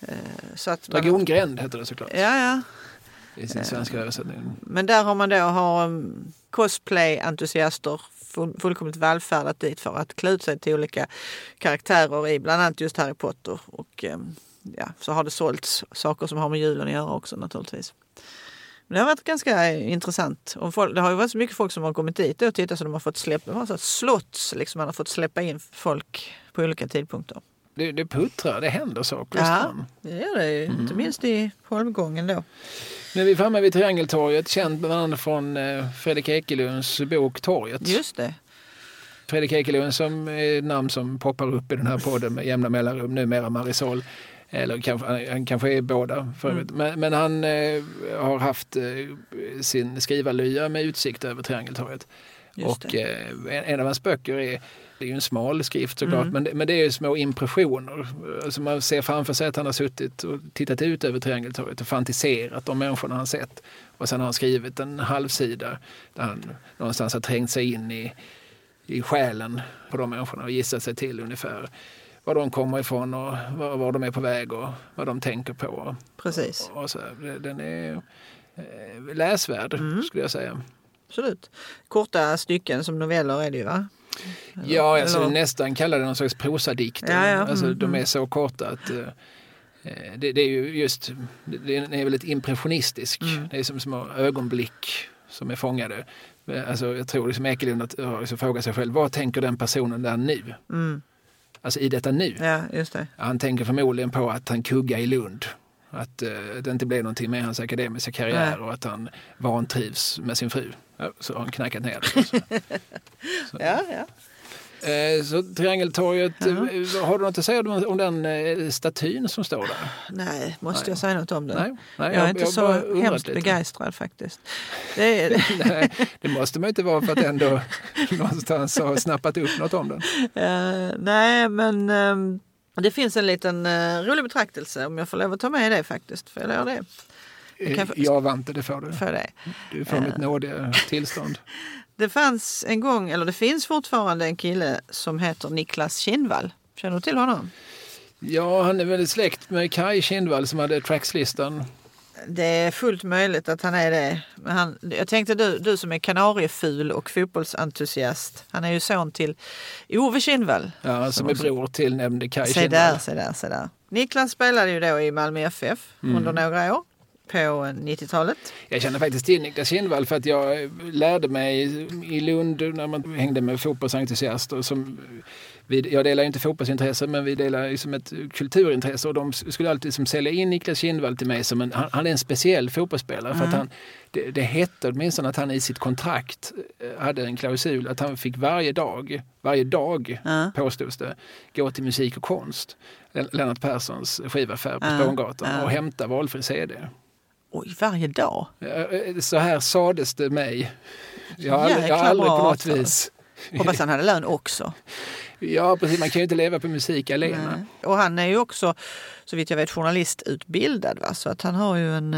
Eh, så att Dragongränd heter det såklart. Ja, ja i sin svenska eh, översättning. Men där har man då har um, cosplay-entusiaster fullkomligt vallfärdat dit för att klä ut sig till olika karaktärer i bland annat just Harry Potter. Och um, ja, så har det sålts saker som har med julen att göra också naturligtvis. Men det har varit ganska intressant. Och folk, det har ju varit så mycket folk som har kommit dit och tittat så de har fått släppa, de har slotts liksom, man har fått släppa in folk på olika tidpunkter. Det, det puttrar, det händer saker i Ja, det gör det mm. Inte minst i holmgången då. Nu är vi framme vid Triangeltorget, känt bland annat från eh, Fredrik Ekelunds bok Torget. Just det. Fredrik Ekelund som är namn som poppar upp i den här podden med jämna mellanrum, numera Marisol. Eller kanske, han kanske är båda för mm. men, men, han eh, har haft eh, sin skrivarlya med utsikt över Triangeltorget. och eh, en av hans böcker är det är ju en smal skrift såklart, mm. men, men det är små impressioner. Alltså man ser framför sig att han har suttit och tittat ut över Triangeltorget och fantiserat de människorna han sett. Och sen har han skrivit en halvsida där han någonstans har trängt sig in i, i själen på de människorna och gissat sig till ungefär var de kommer ifrån och var, var de är på väg och vad de tänker på. Precis. Och, och så. Den är eh, läsvärd mm. skulle jag säga. Absolut. Korta stycken som noveller är det ju va? Ja, jag skulle nästan kalla det någon slags prosadikter. Ja, ja. Alltså, mm, de är mm. så korta att uh, det, det, är ju just, den är väldigt impressionistisk. Mm. Det är som små ögonblick som är fångade. Alltså, jag tror liksom Ekelund att uh, liksom frågar sig själv, vad tänker den personen där nu? Mm. Alltså i detta nu. Ja, just det. Han tänker förmodligen på att han kuggar i Lund. Att uh, det inte blev någonting med hans akademiska karriär ja. och att han vantrivs med sin fru. Så har han knackat ner det. (laughs) ja, ja. Eh, så Triangeltorget, ja. Eh, har du något att säga om, den eh, statyn som står där? Nej, måste nej. jag säga något om den? Nej, nej jag, jag är inte jag så hemskt lite. begeistrad faktiskt. Det, (laughs) är... nej, det måste man inte vara för att ändå (laughs) någonstans ha snappat upp något om den. Uh, nej, men um, det finns en liten uh, rolig betraktelse om jag får lov att ta med det faktiskt. Får jag göra det? Kan... Ja, Vante, det får du. För det. Du får mitt nådiga tillstånd. (laughs) Det fanns en gång, eller det finns fortfarande en kille som heter Niklas Kindvall. Känner du till honom? Ja, han är väldigt släkt med Kai Kindvall som hade Trackslistan. Det är fullt möjligt att han är det. Men han, jag tänkte du, du som är kanarieful och fotbollsentusiast. Han är ju son till Ove Kindvall. Ja, som, är bror till nämnde Kai Kindvall. Se där, se där, se där. Niklas spelade ju då i Malmö FF mm. under några år på 90-talet? Jag känner faktiskt till Niklas Kindvall för att jag lärde mig i Lund när man hängde med fotbollsentusiaster. Som vi, jag delar inte fotbollsintresse men vi delar liksom ett kulturintresse och de skulle alltid liksom sälja in Niklas Kindvall till mig som en, han, han är en speciell fotbollsspelare. Mm. För att han, det, det hette åtminstone att han i sitt kontrakt eh, hade en klausul att han fick varje dag, varje dag mm. påstods det, gå till musik och konst. Lennart Perssons skivaffär på mm. Spånggatan och hämta valfri CD. Oj, varje dag? Eh, så här sades det mig. Jag har aldrig, jag har aldrig på något vis... Hoppas han hade lön också. Ja, precis. Man kan ju inte leva på musik alena. Nej. Och han är ju också, så vitt jag vet, journalistutbildad. Va? Så att han har ju en,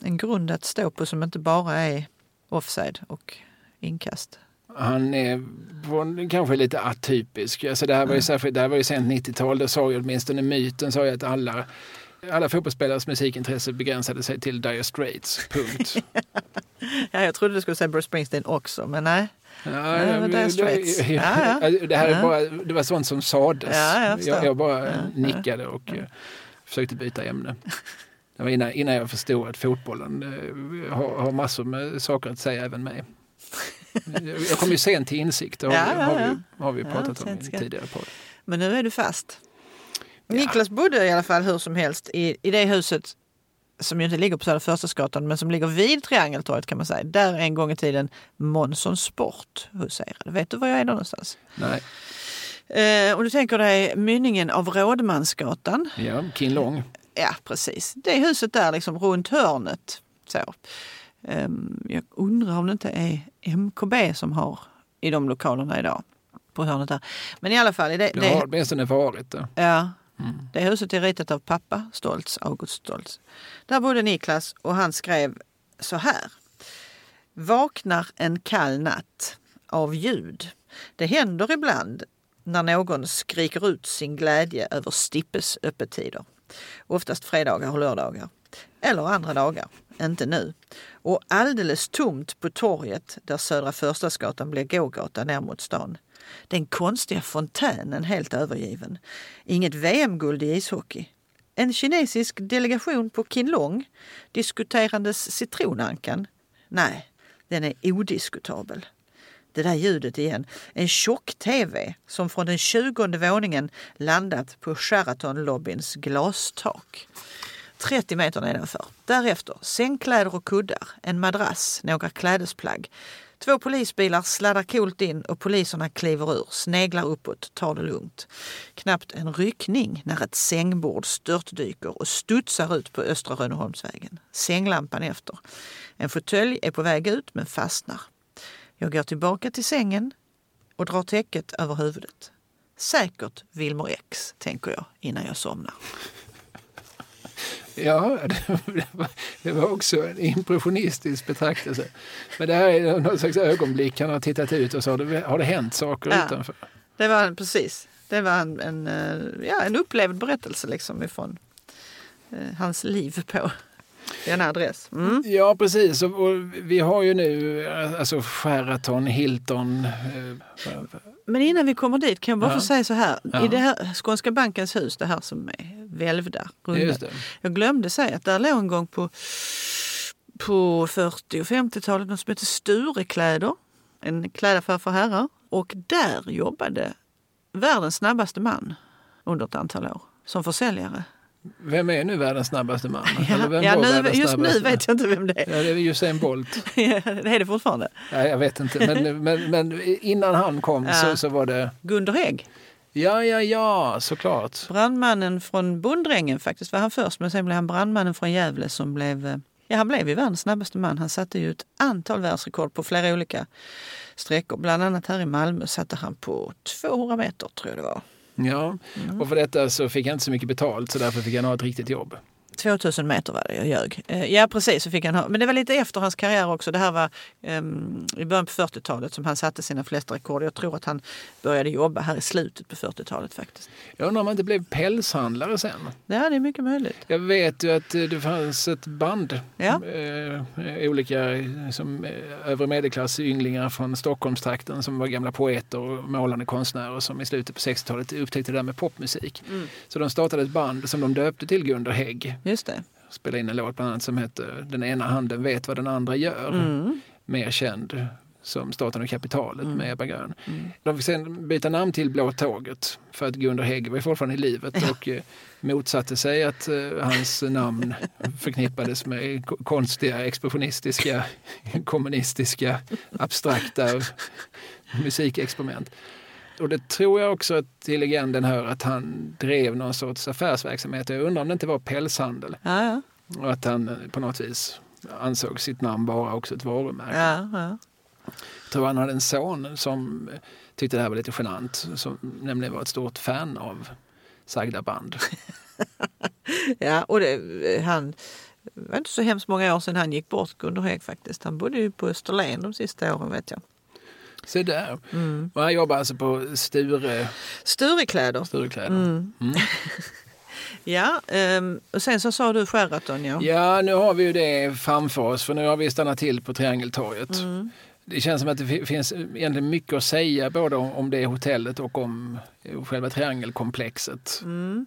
en grund att stå på som inte bara är offside och inkast. Han är kanske lite atypisk. Alltså det här var ju, särskilt, det här var ju sent 90-tal. Då sa ju åtminstone myten sa ju att alla alla fotbollsspelares musikintresse begränsade sig till Dire Straits, punkt. (laughs) ja, jag trodde du skulle säga Bruce Springsteen också, men nej. Ja, ja. Ja, ja. Det, här är bara, det var sånt som sades. Ja, jag, jag, bara nickade och uh, försökte byta ämne. Det var innan, innan jag förstod att fotbollen uh, har, har massor med saker att säga även mig. (laughs) jag kom ju sent till insikt, det har, har, vi, har vi pratat om i tidigare podd. Men nu är du fast. Ja. Niklas bodde i alla fall hur som helst i, i det huset som ju inte ligger på Södra Förstadsgatan men som ligger vid Triangeltorget kan man säga. Där en gång i tiden Månsson Sport huserade. Vet du var jag är någonstans? Nej. Eh, om du tänker dig mynningen av Rådmansgatan. Ja, Kinlong. Ja, precis. Det huset där liksom runt hörnet. Så. Eh, jag undrar om det inte är MKB som har i de lokalerna idag. På hörnet där. Men i alla fall. Det, Det har åtminstone varit det. Ja, det huset är ritat av pappa Stoltz, August Stoltz. Där bodde Niklas och han skrev så här. Vaknar en kall natt av ljud. Det händer ibland när någon skriker ut sin glädje över Stippes öppettider. Oftast fredagar och lördagar. Eller andra dagar, inte nu. Och alldeles tomt på torget där Södra Förstadsgatan blir gågata ner mot stan. Den konstiga fontänen helt övergiven. Inget VM-guld i ishockey. En kinesisk delegation på Kinlong diskuterandes citronankan. Nej, den är odiskutabel. Det där ljudet igen. En tjock-tv som från den tjugonde våningen landat på Sheraton-lobbyns glastak. 30 meter nedanför. Därefter sängkläder och kuddar, en madrass, några klädesplagg. Två polisbilar sladdar coolt in och poliserna kliver ur, sneglar uppåt, tar det lugnt. Knappt en ryckning när ett sängbord störtdyker och studsar ut på Östra Rönneholmsvägen. Sänglampan efter. En fåtölj är på väg ut men fastnar. Jag går tillbaka till sängen och drar täcket över huvudet. Säkert Wilmer X, tänker jag innan jag somnar. Ja, det var, också en impressionistisk betraktelse. Men det här är något slags ögonblick. Han har tittat ut och så har det, har det hänt saker Ja. utanför. Det var precis. Det var en, en, eh, ja, en upplevd berättelse liksom ifrån eh, hans liv på denna adress. Mm. Ja, precis. Och, och vi har ju nu alltså Sheraton, Hilton. Eh, Men innan vi kommer dit kan jag bara Ja. få säga så här. Ja. I det här Skånska bankens hus, det här som är välvda, runda. Jag glömde säga att där låg en gång på, på 40 och 50-talet något som hette Sturekläder. En klädaffär för herrar. Och där jobbade världens snabbaste man under ett antal år som försäljare. Vem är nu världens snabbaste man? Ja, ja, nu, just nu vet jag inte vem det är. Ja, det är Usain Bolt. (laughs) Ja, det är det fortfarande. Nej, jag vet inte. Men, (laughs) men, men innan han kom Ja. så, så var det... Gunder Hägg, Ja, ja, ja, såklart. brandmannen från Bondrängen faktiskt var han först. Men sen blev han brandmannen från Gävle som blev eh, Ja, han blev ju världens snabbaste man. Han satte ju ett antal världsrekord på flera olika sträckor. Bland annat här i Malmö satte han på 200 meter tror jag det var. Ja, Mm. och för detta så fick han inte så mycket betalt så därför fick han ha ett riktigt jobb. 2000 meter var det, jag ljög. Eh, Ja precis, så fick han ha. men det var lite efter hans karriär också. Det här var ehm, i början på 40-talet som han satte sina flesta rekord. Jag tror att han började jobba här i slutet på 40-talet faktiskt. Jag undrar om han inte blev pälshandlare sen. Ja, det är mycket möjligt. Jag vet ju att eh, det fanns ett band, Ja. eh, olika eh, som, övre medelklass ynglingar från Stockholmstrakten som var gamla poeter och målande konstnärer som i slutet på 60-talet upptäckte det där med popmusik. Mm. Så de startade ett band som de döpte till Gunder Hägg. Just det. Spelade in en låt bland annat som hette Den ena handen vet vad den andra gör. Mm. Mer känd som Staten och kapitalet Mm. med Ebba Grön. De fick sen byta namn till Blå tåget för att Gunder Hägg var fortfarande i livet (laughs) och eh, motsatte sig att eh, hans namn förknippades med ko- konstiga, expressionistiska, (laughs) kommunistiska, abstrakta (laughs) musikexperiment. Och det tror jag också att till legenden hör att han drev någon sorts affärsverksamhet. Jag undrar om det inte var pälshandel Ja, ja. och att han eh, på något vis ansåg sitt namn vara också ett varumärke. ja, ja. Jag tror han hade en son som tyckte det här var lite genant, som nämligen var ett stort fan av sagda band. (laughs) ja och det, han det var inte så hemskt många år sedan han gick bort, Gunnar Hägg faktiskt. Han bodde ju på Österlen de sista åren vet jag. Se där. Mm. Och han jobbar alltså på Sture, Sturekläder. Sturekläder. Mm. Mm. (laughs) Ja, ehm, och sen så sa du Sheraton ja. Ja, nu har vi ju det framför oss för nu har vi stannat till på Triangeltorget. Mm. Det känns som att det fi- finns egentligen mycket att säga både om, om det hotellet och om själva triangelkomplexet. Mm.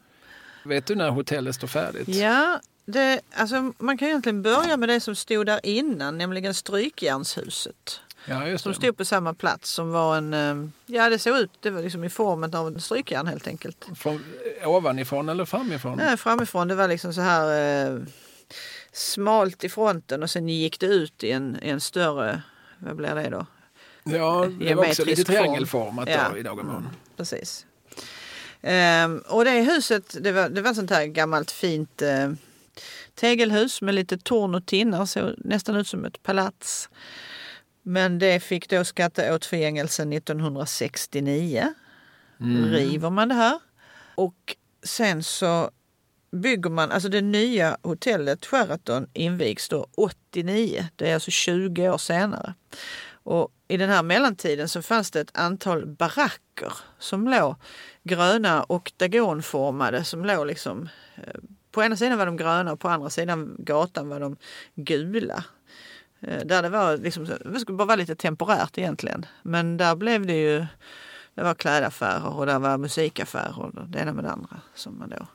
Vet du när hotellet står färdigt? Ja, det, alltså, man kan egentligen börja med det som stod där innan, nämligen Strykjärnshuset. Ja, just Som stod på samma plats som var en, ehm, ja det såg ut, det var liksom i formen av en strykjärn helt enkelt. Från, ovanifrån eller framifrån? Nej, framifrån, det var liksom så här, eh, smalt i fronten och sen gick det ut i en, en större, vad blir det då? Ja, det var också lite triangelformat ja. då i någon mån. Precis. Ehm, och det huset, det var, det var sånt här gammalt fint eh, tegelhus med lite torn och tinnar, såg nästan ut som ett palats. Men det fick då skatta åt fängelsen 1969. Mm. River man det här. Och sen så bygger man, alltså det nya hotellet Sheraton invigs då 89. Det är alltså 20 år senare. Och i den här mellantiden så fanns det ett antal baracker som låg gröna och dagonformade som låg liksom eh, på ena sidan var de gröna och på andra sidan gatan var de gula. Eh, där det var liksom, det skulle bara vara lite temporärt egentligen. Men där blev det ju, det var klädaffärer och där var musikaffärer och det ena med det andra. Som man då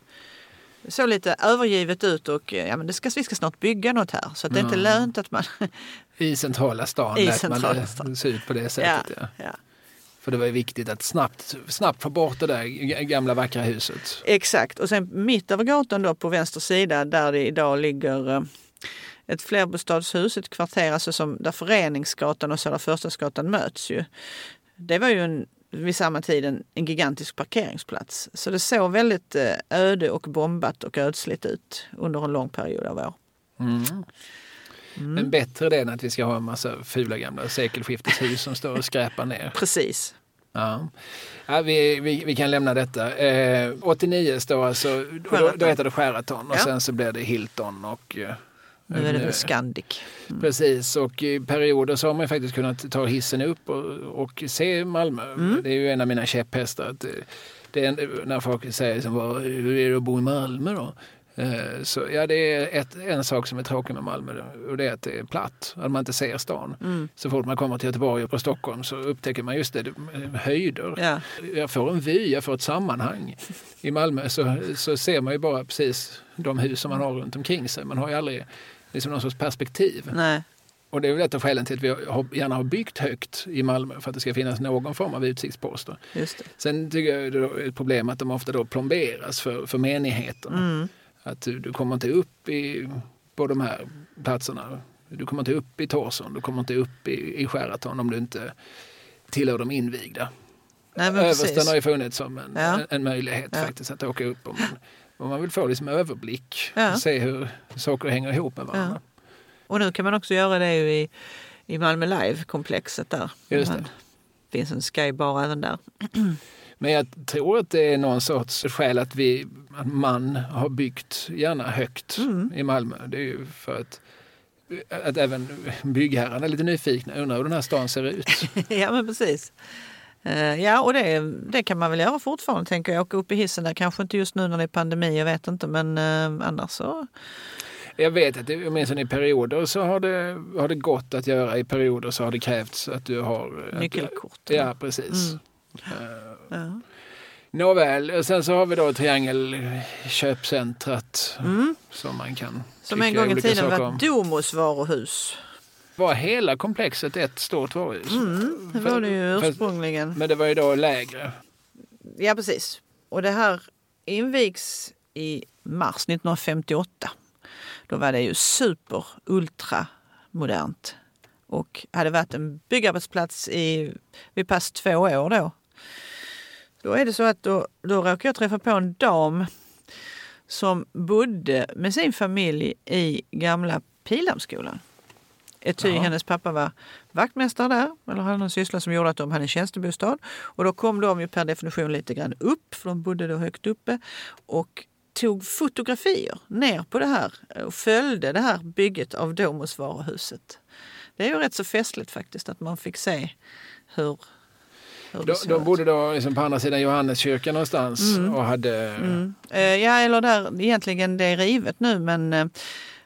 såg lite övergivet ut och ja, men det ska, vi ska snart bygga något här. Så det är inte lönt att man... (laughs) I centrala stan I lät man det se ut på det sättet. Ja, ja. För det var ju viktigt att snabbt, snabbt få bort det där gamla vackra huset. Exakt. Och sen mitt över gatan då på vänster sida där det idag ligger eh, ett flerbostadshus, ett kvarter alltså som, där Föreningsgatan och Södra Förstadsgatan möts. Ju. Det var ju en, vid samma tid en, en gigantisk parkeringsplats. Så det såg väldigt eh, öde och bombat och ödsligt ut under en lång period av år. Mm. Mm. Men bättre det än att vi ska ha en massa fula gamla sekelskifteshus som står och skräpar ner. (laughs) Precis. Ja. ja vi, vi, vi, kan lämna detta. Eh, 89 står alltså, då, då heter det Sheraton och ja. sen så blir det Hilton och eh, nu är det väl Scandic. Mm. Precis och i perioder så har man faktiskt kunnat ta hissen upp och, och se Malmö. Mm. Det är ju en av mina käpphästar. Att det är, när folk säger liksom, hur är det att bo i Malmö då? Eh, så ja, det är ett, en sak som är tråkig med Malmö och det är att det är platt, att man inte ser stan. Mm. Så fort man kommer till Göteborg och Stockholm så upptäcker man just det, höjder. Ja. Jag får en vy, jag får ett sammanhang. I Malmö så, så ser man ju bara precis de hus som man har runt omkring sig. Man har ju aldrig liksom någon sorts perspektiv. Nej. Och det är väl ett av skälen till att vi gärna har byggt högt i Malmö för att det ska finnas någon form av utsiktsposter. Sen tycker jag det är ett problem att de ofta då plomberas för, för menigheterna. Mm. Att du, du kommer inte upp i, på de här platserna. Du kommer inte upp i Torsson, du kommer inte upp i, i Sheraton om du inte tillhör de invigda. Nej, Översten har ju funnits som en, ja. en, en möjlighet ja. faktiskt att åka upp om man, om man vill få liksom överblick. Ja. Se hur saker hänger ihop med varandra. Och nu kan man också göra det i, i Malmö Live-komplexet där. Just det. det finns en skybar även där. (clears throat) Men jag tror att det är någon sorts skäl att, vi, att man har byggt gärna högt mm. i Malmö. Det är ju för att, att även byggherrarna är lite nyfikna, undrar hur den här stan ser ut. (laughs) ja men precis. Uh, ja och det, det kan man väl göra fortfarande tänker jag. Åka upp i hissen där, kanske inte just nu när det är pandemi, jag vet inte men uh, annars så jag vet att det, åtminstone i perioder så har det, har det gått att göra. I perioder så har det krävts att du har... Nyckelkort. Att, ja, precis. Mm. Uh, ja. Nåväl, sen så har vi då Triangelköpcentrat mm. som man kan Som en gång i tiden var Domos varuhus. Var hela komplexet ett stort varuhus? Mm, det var det ju ursprungligen. Men det var ju då lägre? Ja, precis. Och det här invigs i mars 1958. Då var det ju super ultra modernt och hade varit en byggarbetsplats i vid pass två år då. Då är det så att då, då råkade jag träffa på en dam som bodde med sin familj i gamla Pildammsskolan. Ty hennes pappa var vaktmästare där, eller hade en syssla som gjorde att de hade en tjänstebostad. Och då kom de ju per definition lite grann upp, för de bodde då högt uppe. Och tog fotografier ner på det här och följde det här bygget av Domus varuhuset. Det är ju rätt så festligt faktiskt att man fick se hur de, de bodde då liksom på andra sidan Johanneskyrkan någonstans mm. och hade... Mm. Eh, ja, eller där egentligen det är rivet nu men eh,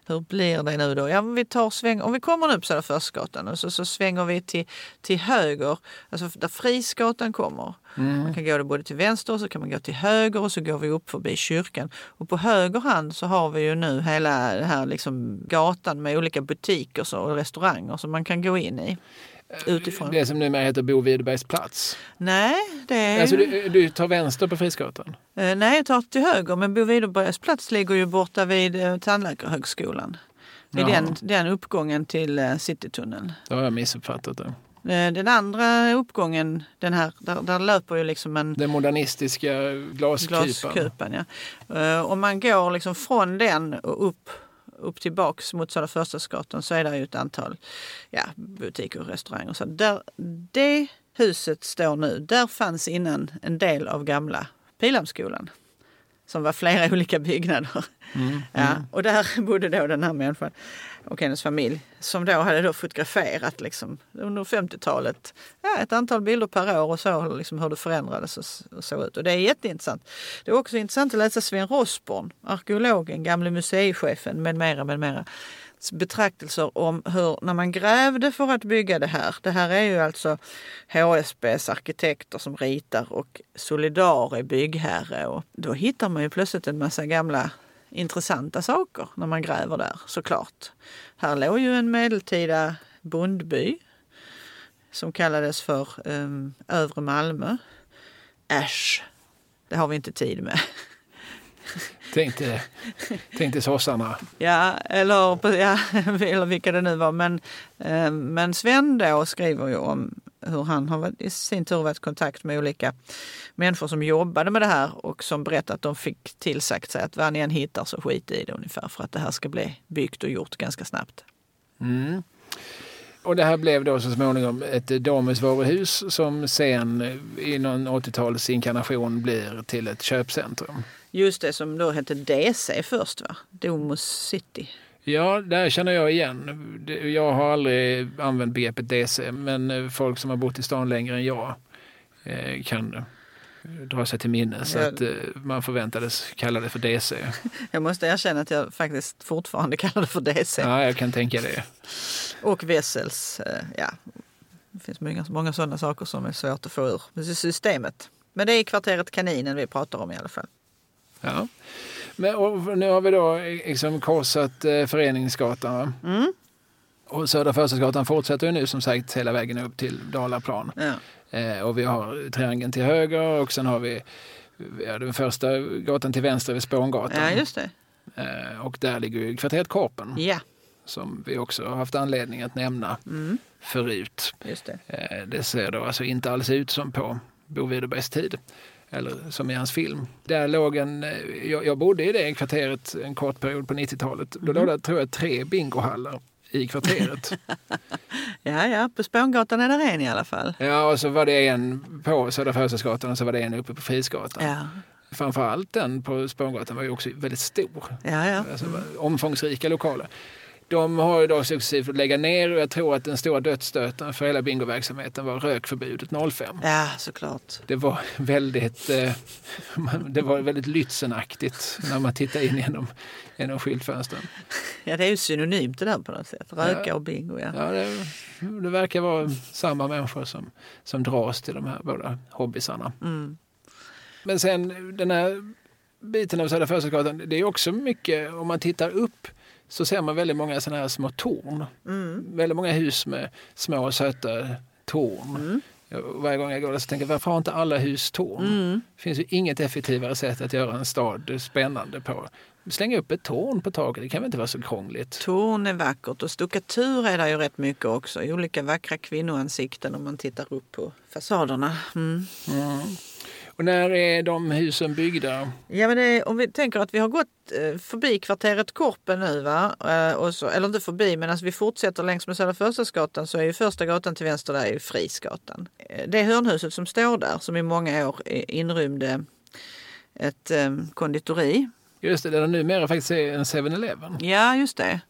hur blir det nu då? Ja, vi tar sväng, om vi kommer nu på Södra Förstgatan och så, så svänger vi till, till höger, alltså där Frisgatan kommer. Mm. Man kan gå både till vänster och så kan man gå till höger och så går vi upp förbi kyrkan. Och på höger hand så har vi ju nu hela den här liksom gatan med olika butiker och restauranger som man kan gå in i. Utifrån. Det som numera heter Bo Widerbergs plats? Nej, det är... Alltså du, du tar vänster på Frisgatan? Eh, nej, jag tar till höger. Men Bo Widerbergs plats ligger ju borta vid eh, Tandläkarhögskolan. I den, den uppgången till eh, Citytunneln. Då har jag missuppfattat det. Den andra uppgången, den här, där, där löper ju liksom en Den modernistiska glaskupan. glaskupan. Ja. Om man går liksom från den och upp, upp tillbaks mot Södra Förstadsgatan så är det ju ett antal ja, butiker och restauranger. Så där, det huset står nu, där fanns innan en del av gamla Pildammsskolan. Som var flera (laughs) olika byggnader. Mm. Ja, och där bodde då den här människan och hennes familj som då hade då fotograferat liksom, under 50-talet ja, ett antal bilder per år och så liksom hur det förändrades och, och såg ut. Och det är jätteintressant. Det är också intressant att läsa Sven Rossborn, arkeologen, gamle museichefen med mera, med mera betraktelser om hur, när man grävde för att bygga det här. Det här är ju alltså HSBs arkitekter som ritar och Solidar är byggherre. Och då hittar man ju plötsligt en massa gamla intressanta saker när man gräver där såklart. Här låg ju en medeltida bondby som kallades för um, Övre Malmö. Äsch, det har vi inte tid med. Tänkte, tänkte sossarna. Ja, eller, på- ja, (laughs) eller vilka det nu var. Men, eh, men Sven då skriver ju om hur han har i sin tur varit i kontakt med olika människor som jobbade med det här och som berättat att de fick tillsagt sig att vad ni än hittar så skit i det ungefär för att det här ska bli byggt och gjort ganska snabbt. Mm. Och det här blev då så småningom ett Domusvaruhus som sen i någon 80-tals inkarnation blir till ett köpcentrum. Just det som då hette DC först va? Domus City. Ja, där känner jag igen. Jag har aldrig använt begreppet DC, men eh, folk som har bott i stan längre än jag eh, kan dra sig till minnes Ja. att eh, man förväntades kalla det för DC. (laughs) Jag måste erkänna att jag faktiskt fortfarande kallar det för DC. Ja, jag kan tänka det. Och Wessels, ja. Det finns många, många sådana saker som är svårt att få ur systemet. Men det är kvarteret Kaninen vi pratar om i alla fall. Ja. Men, och nu har vi då eh, liksom korsat eh, Föreningsgatan. Mm. Och Södra Förstadsgatan fortsätter ju nu som sagt hela vägen upp till Dalaplan. Ja. Eh, och vi har triangeln till höger och sen har vi ja, den första gatan till vänster vid Spångatan. ja, just det. Eh, och där ligger ju kvarteret Korpen Ja, som vi också har haft anledning att nämna mm. förut. just det. Eh, det ser då alltså inte alls ut som på Bo Widerbergs tid. Eller som i hans film. Där låg en, eh, jag, jag bodde i det kvarteret en kort period på 90-talet. Då låg det tror jag tre bingohallar i kvarteret. (laughs) Ja, ja, på Spångatan är det en i alla fall. ja, och så var det en på Södra Förstadsgatan och så var det en uppe på Frisgatan. Ja, Framförallt den på Spångatan var ju också väldigt stor. ja, ja. Alltså, omfångsrika lokaler. De har ju då successivt fått lägga ner och jag tror att den stora dödsstöten för hela bingoverksamheten var rökförbudet 05. Ja, såklart. Det var väldigt, eh, det var väldigt Lützenaktigt när man tittar in genom, genom skyltfönstren. Ja, det är ju synonymt det där på något sätt. Röka Ja. och bingo, ja. Ja, det, det verkar vara samma människor som, som dras till de här båda hobbysarna. Mm. Men sen den här biten av Södra Förstadsgatan, det är också mycket, om man tittar upp så ser man väldigt många sådana här små torn. Mm. Väldigt många hus med små söta torn. Mm. Varje gång jag går där så tänker jag, varför har inte alla hus torn? Mm. Det finns ju inget effektivare sätt att göra en stad spännande på. Slänga upp ett torn på taket, det kan väl inte vara så krångligt? Torn är vackert och stuckatur är det ju rätt mycket också. Olika vackra kvinnoansikten om man tittar upp på fasaderna. Mm. Och när är de husen byggda? Ja, men det, om vi tänker att vi har gått eh, förbi kvarteret Korpen nu, va? Eh, och så, eller inte förbi, men alltså vi fortsätter längs med Södra Förstadsgatan så är ju första gatan till vänster där är ju Frisgatan. Eh, Det hörnhuset som står där, som i många år eh, inrymde ett eh, konditori. Just det, där det numera faktiskt är en 7-Eleven. Ja, just det.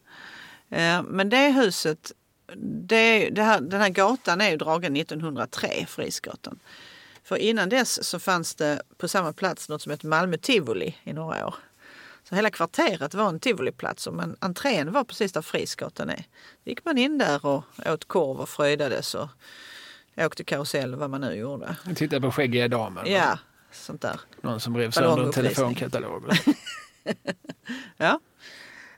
Eh, men det huset, det, det här, den här gatan är ju dragen 1903, Frisgatan. För innan dess så fanns det på samma plats något som hette Malmö Tivoli i några år. Så hela kvarteret var en tivoliplats och men entrén var precis där Frisgatan är. Då gick man in där och åt korv och fröjdades och åkte karusell vad man nu gjorde. Titta på skäggiga damer. Ja, sånt där. Någon som rev sönder en telefonkatalog. (laughs) (laughs) Ja.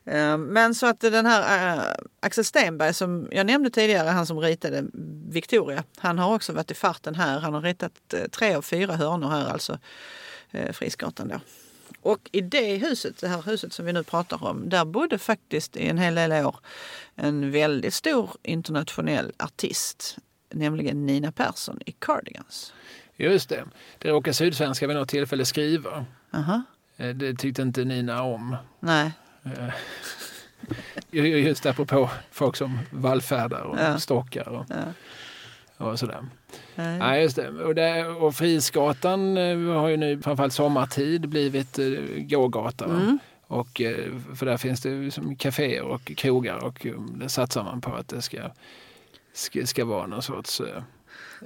Eh, Men så att den här eh, Axel Stenberg som jag nämnde tidigare, han som ritade Victoria, han har också varit i farten här. Han har ritat eh, tre av fyra hörnor här, alltså Frisgatan då. Och i det huset, det här huset som vi nu pratar om, där bodde faktiskt i en hel del år en väldigt stor internationell artist, nämligen Nina Persson i Cardigans. Just det. Det råkar Sydsvenska vid något tillfälle skriva. Aha. Eh, Det tyckte inte Nina om. Nej, (laughs) Just apropå folk som vallfärdar och Ja. stockar och, ja. och sådär. Nej. Ja, just det. Och, det, och Frisgatan eh, har ju nu framförallt sommartid blivit eh, gågata. Mm. Och, eh, för där finns det ju som kaféer och krogar och eh, det satsar man på att det ska, ska, ska vara någon sorts eh,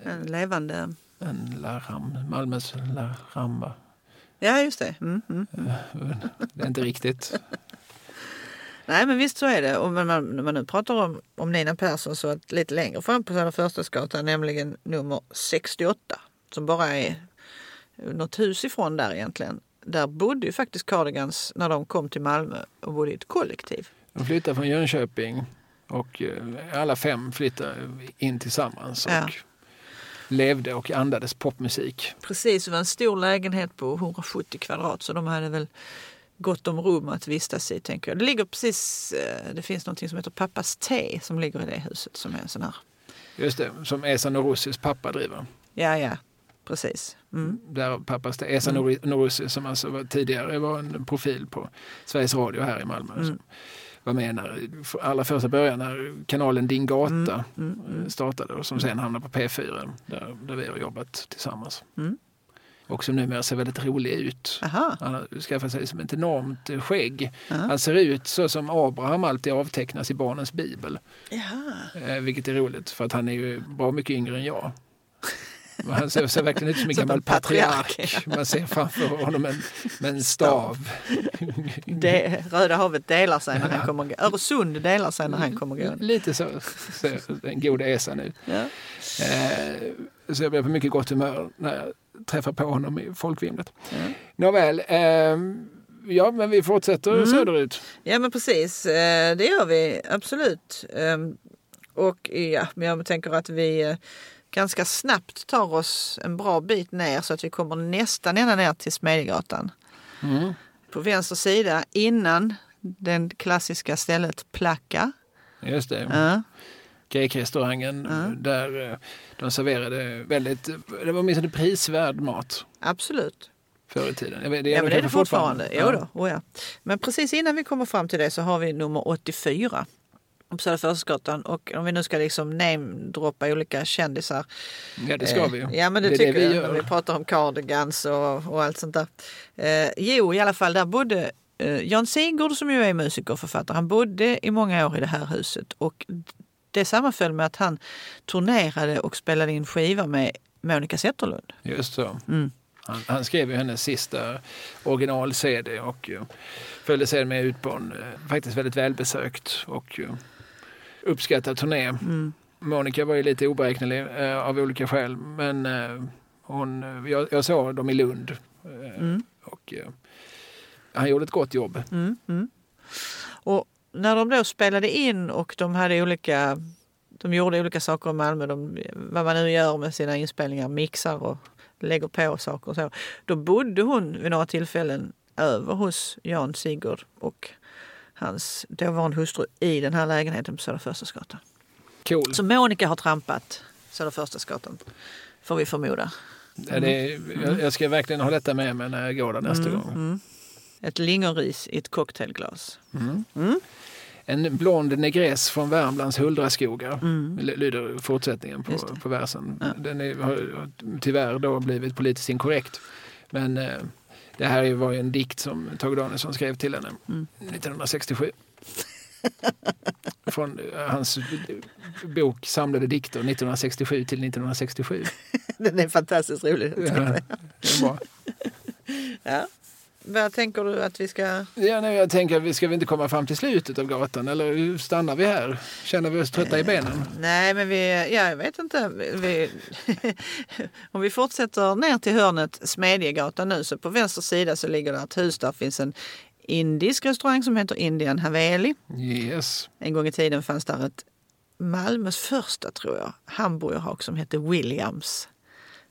En levande... en La Ram, Malmös La Ramba. Ja, just det. Mm, mm. (laughs) Det är inte riktigt. Nej, men visst så är det. Och när man, när man nu pratar om, om Nina Persson så att lite längre fram på Södra Förstadsgatan, nämligen nummer 68, som bara är något hus ifrån där egentligen. Där bodde ju faktiskt Cardigans när de kom till Malmö och bodde i ett kollektiv. De flyttade från Jönköping och eh, alla fem flyttade in tillsammans och Ja. levde och andades popmusik. Precis, det var en stor lägenhet på 170 kvadrat så de hade väl gott om rum att vistas i tänker jag. Det ligger precis, eh, det finns något som heter Pappas te som ligger i det huset som är en sån här. Just det, som Esa Norussis pappa driver. Ja, ja, precis. Mm. Där pappas det. Esa mm. Norussi som alltså var, tidigare var en profil på Sveriges Radio här i Malmö. Mm. Som var med när, allra första början när kanalen Din Gata Mm. eh, startade och som sen hamnade på P4 där, där vi har jobbat tillsammans. Mm. Och som numera ser väldigt rolig ut. Aha. Han har skaffat sig som ett enormt eh, skägg. Ja. Han ser ut så som Abraham alltid avtecknas i barnens bibel. Jaha. Eh, vilket är roligt för att han är ju bra mycket yngre än jag. Han ser, ser verkligen ut som en (laughs) Som gammal patriark, patriark. Man ser framför honom en, en stav. Det, Röda havet delar sig när han kommer. Öresund delar sig när han kommer gå. Lite så ser den gode Esan ut. Ja. Eh, så jag blev på mycket gott humör när träffar på honom i folkvimlet. Ja. Nåväl, eh, ja men vi fortsätter Mm. söderut. ja men precis, eh, det gör vi absolut. Ehm, Och ja, men jag tänker att vi eh, ganska snabbt tar oss en bra bit ner så att vi kommer nästan ända ner till Smedjegatan. Mm. På vänster sida innan den klassiska stället Placka. Just det. Ja. Grek-restaurangen där eh, de serverade väldigt, det var åtminstone prisvärd mat Absolut. förr i tiden. Vet, Ja, men det är det fortfarande. Jo Ja. då, oh ja. Men precis innan vi kommer fram till det så har vi nummer 84 på Södra Förstadsgatan. Och om vi nu ska liksom namedroppa olika kändisar. Ja, det ska vi ju. Eh, Ja, men det, är tycker vi jag. När vi pratar om cardigans och, och allt sånt där. Eh, jo, i alla fall, där bodde eh, Jan Sigurd som ju är musiker och författare. Han bodde i många år i det här huset. Och det sammanföll med att han turnerade och spelade in skivor med Monica Zetterlund. Just så. Mm. Han, han skrev ju hennes sista original-CD och uh, följde sedan med ut på en eh, faktiskt väldigt välbesökt och uh, uppskattad turné. Mm. Monica var ju lite oberäknelig av olika skäl men hon, jag, jag såg dem i Lund Mm. och han gjorde ett gott jobb. Mm, mm. Och när de då spelade in och de hade olika de gjorde olika saker i Malmö, de, vad man nu gör med sina inspelningar, mixar och lägger på saker och så. Då bodde hon vid några tillfällen över hos Jan Sigurd och hans dåvarande hustru i den här lägenheten på Södra Förstadsgatan. Cool. Så Monica har trampat Södra Förstadsgatan, får vi förmoda. Ja, det, är- jag, jag ska verkligen ha detta med mig när jag går där nästa gång. Mm. Ett lingonris i ett cocktailglas. Mm. En blond negress från Värmlands huldraskogar, Mm. Lyder fortsättningen på, på versen. Ja. Den är, har tyvärr då blivit politiskt inkorrekt. Men eh, det här var ju en dikt som Tage Danielsson skrev till henne Mm. 1967. Från eh, hans bok Samlade dikter 1967 till 1967. (laughs) Den är fantastiskt rolig. Ja, det är bra. Ja. Vad tänker du att vi ska... Ja, nej, jag tänker, vi ska vi inte komma fram till slutet av gatan eller stannar vi här? Känner vi oss trötta i benen? Nej, men vi... Ja, jag vet inte. Vi, (laughs) om vi fortsätter ner till hörnet Smedjegatan nu så på vänster sida så ligger det ett hus. Där finns en indisk restaurang som heter Indian Haveli. Yes. En gång i tiden fanns där ett Malmös första, tror jag, hamburgerhak som hette Williams.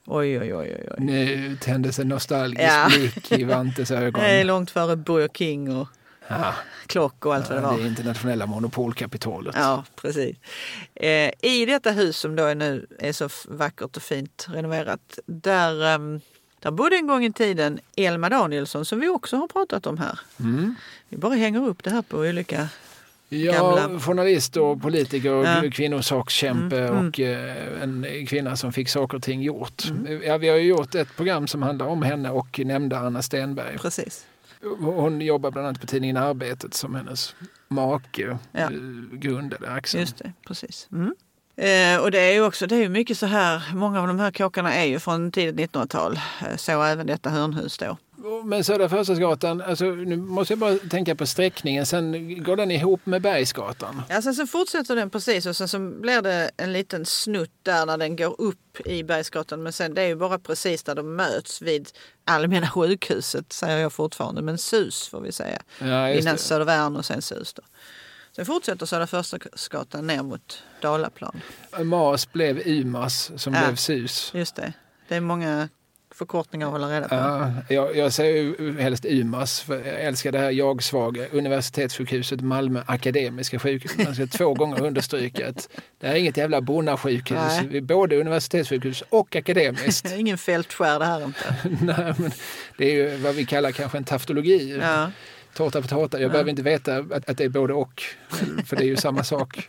Oj, oj, oj, oj. Nu tändes en nostalgisk Ja. blick i Vantes ögon. (laughs) Det är långt före Burger King och Ja, klock och allt vad det var. det internationella monopolkapitalet. Ja, precis. Eh, I detta hus som då är nu är så vackert och fint renoverat, där, ehm, där bodde en gång i tiden Elma Danielsson som vi också har pratat om här. Mm. Vi bara hänger upp det här på olika... Ja, journalist och politiker och Ja. kvinnosakskämpe Mm, mm. och eh, en kvinna som fick saker och ting gjort. Mm. Ja, vi har ju gjort ett program som handlar om henne och nämnde Anna Stenberg. Precis. Hon jobbar bland annat på tidningen Arbetet som hennes make Ja. eh, grundade Axel. Just det, precis. Mm. Eh, och det är ju också, det är ju mycket så här, många av de här kåkarna är ju från tidigt 1900-tal. Eh, så även detta hörnhus då. Men Södra Förstadsgatan, alltså, nu måste jag bara tänka på sträckningen, sen går den ihop med Bergsgatan. Ja, sen så fortsätter den precis och sen så blir det en liten snutt där när den går upp i Bergsgatan. Men sen det är ju bara precis där de möts vid Allmänna sjukhuset säger jag fortfarande. Men SUS får vi säga. Ja, Innan. Södervärn och sen SUS då. Sen fortsätter Södra Förstadsgatan ner mot Dalaplan. MAS blev UMAS som Ja. blev SUS. Just det. Det är många förkortningar att hålla reda på. Ja, jag, jag säger ju helst UMAS, för jag älskar det här jag-svaga. Universitetssjukhuset Malmö Akademiska sjukhus. Man ska två gånger understryka att det här är inget jävla bonnasjukhus. Nej. Vi är både universitetssjukhus och akademiskt. (laughs) Det är ingen fältskär det här inte. (laughs) Nej, men det är ju vad vi kallar kanske en taftologi. Ja. Tårta på tårta. Jag behöver inte veta att, att det är både och. För det är ju samma sak.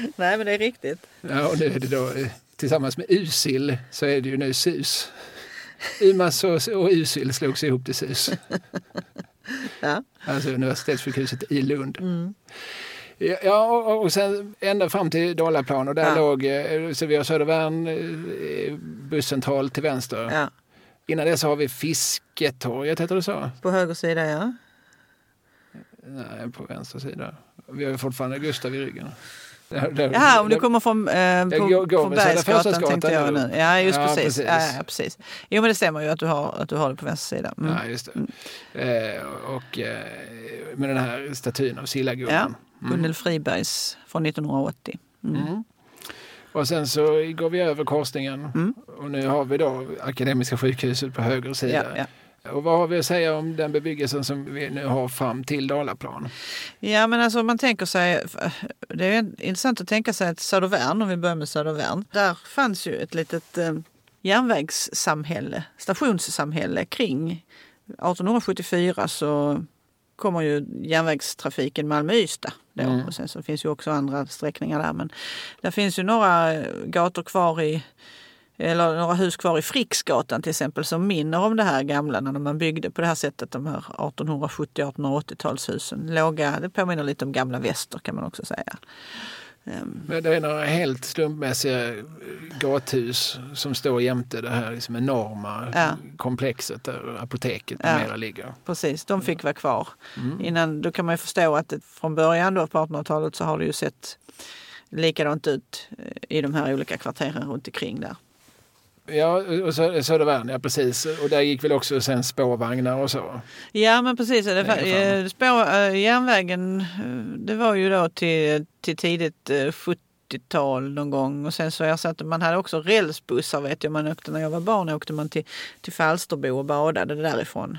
(laughs) Nej men det är riktigt. Ja, och nu är det då eh, tillsammans med USIL så är det ju nu SUS. UMAS och, och USIL slogs ihop till SUS. (laughs) Ja. Alltså universitetssjukhuset i Lund. Mm. Ja, och sen ända fram till Dalaplan och där Ja. låg, eh, så vi har Södervärn eh, busscentral till vänster. ja. Innan det så har vi Fisketorget, heter det så? På höger sida ja. Nej, på vänster sida. Vi har ju fortfarande Gustav i ryggen. Jaha, om du kommer från, eh, på, från Bergsgatan tänkte jag nu. Ja, just Ja, precis. precis. Ja, precis. Jo, men det stämmer ju att du har, att du har det på vänster sida. Mm. Ja, just det. Eh, och eh, med den här statyn av Sillagumman. Ja, Gunnel Fribergs från 1980. Mm. Mm. Och sen så går vi över korsningen Mm. och nu har vi då Akademiska sjukhuset på höger sida. Ja. Och vad har vi att säga om den bebyggelsen som vi nu har fram till Dalaplan? ja, men alltså man tänker sig, det är intressant att tänka sig att Södervärn, om vi börjar med Södervärn, där fanns ju ett litet eh, järnvägssamhälle, stationssamhälle kring 1874 så kommer ju järnvägstrafiken Malmö-Ystad. Mm. Och sen så finns ju också andra sträckningar där. Men där finns ju några gator kvar i eller några hus kvar i Fricksgatan till exempel som minner om det här gamla när man byggde på det här sättet, de här 1870-1880-talshusen. Låga, det påminner lite om gamla väster kan man också säga. Ehm, Men Det är några helt slumpmässiga eh, gathus som står jämte det här liksom enorma Ja. komplexet där apoteket Ja. numera ligger. Precis, de fick vara kvar. Mm. Innan, då kan man ju förstå att det, från början då på 1800-talet så har det ju sett likadant ut eh, i de här olika kvarteren runt omkring där. Ja, och så, Södervärn, ja precis. Och där gick väl också sen spårvagnar och så. Ja men precis, det, eh, spår, eh, järnvägen eh, det var ju då till, till tidigt eh, 70-tal någon gång och sen så ersatte man hade också rälsbussar vet jag man åkte när jag var barn åkte man till, till Falsterbo och badade därifrån.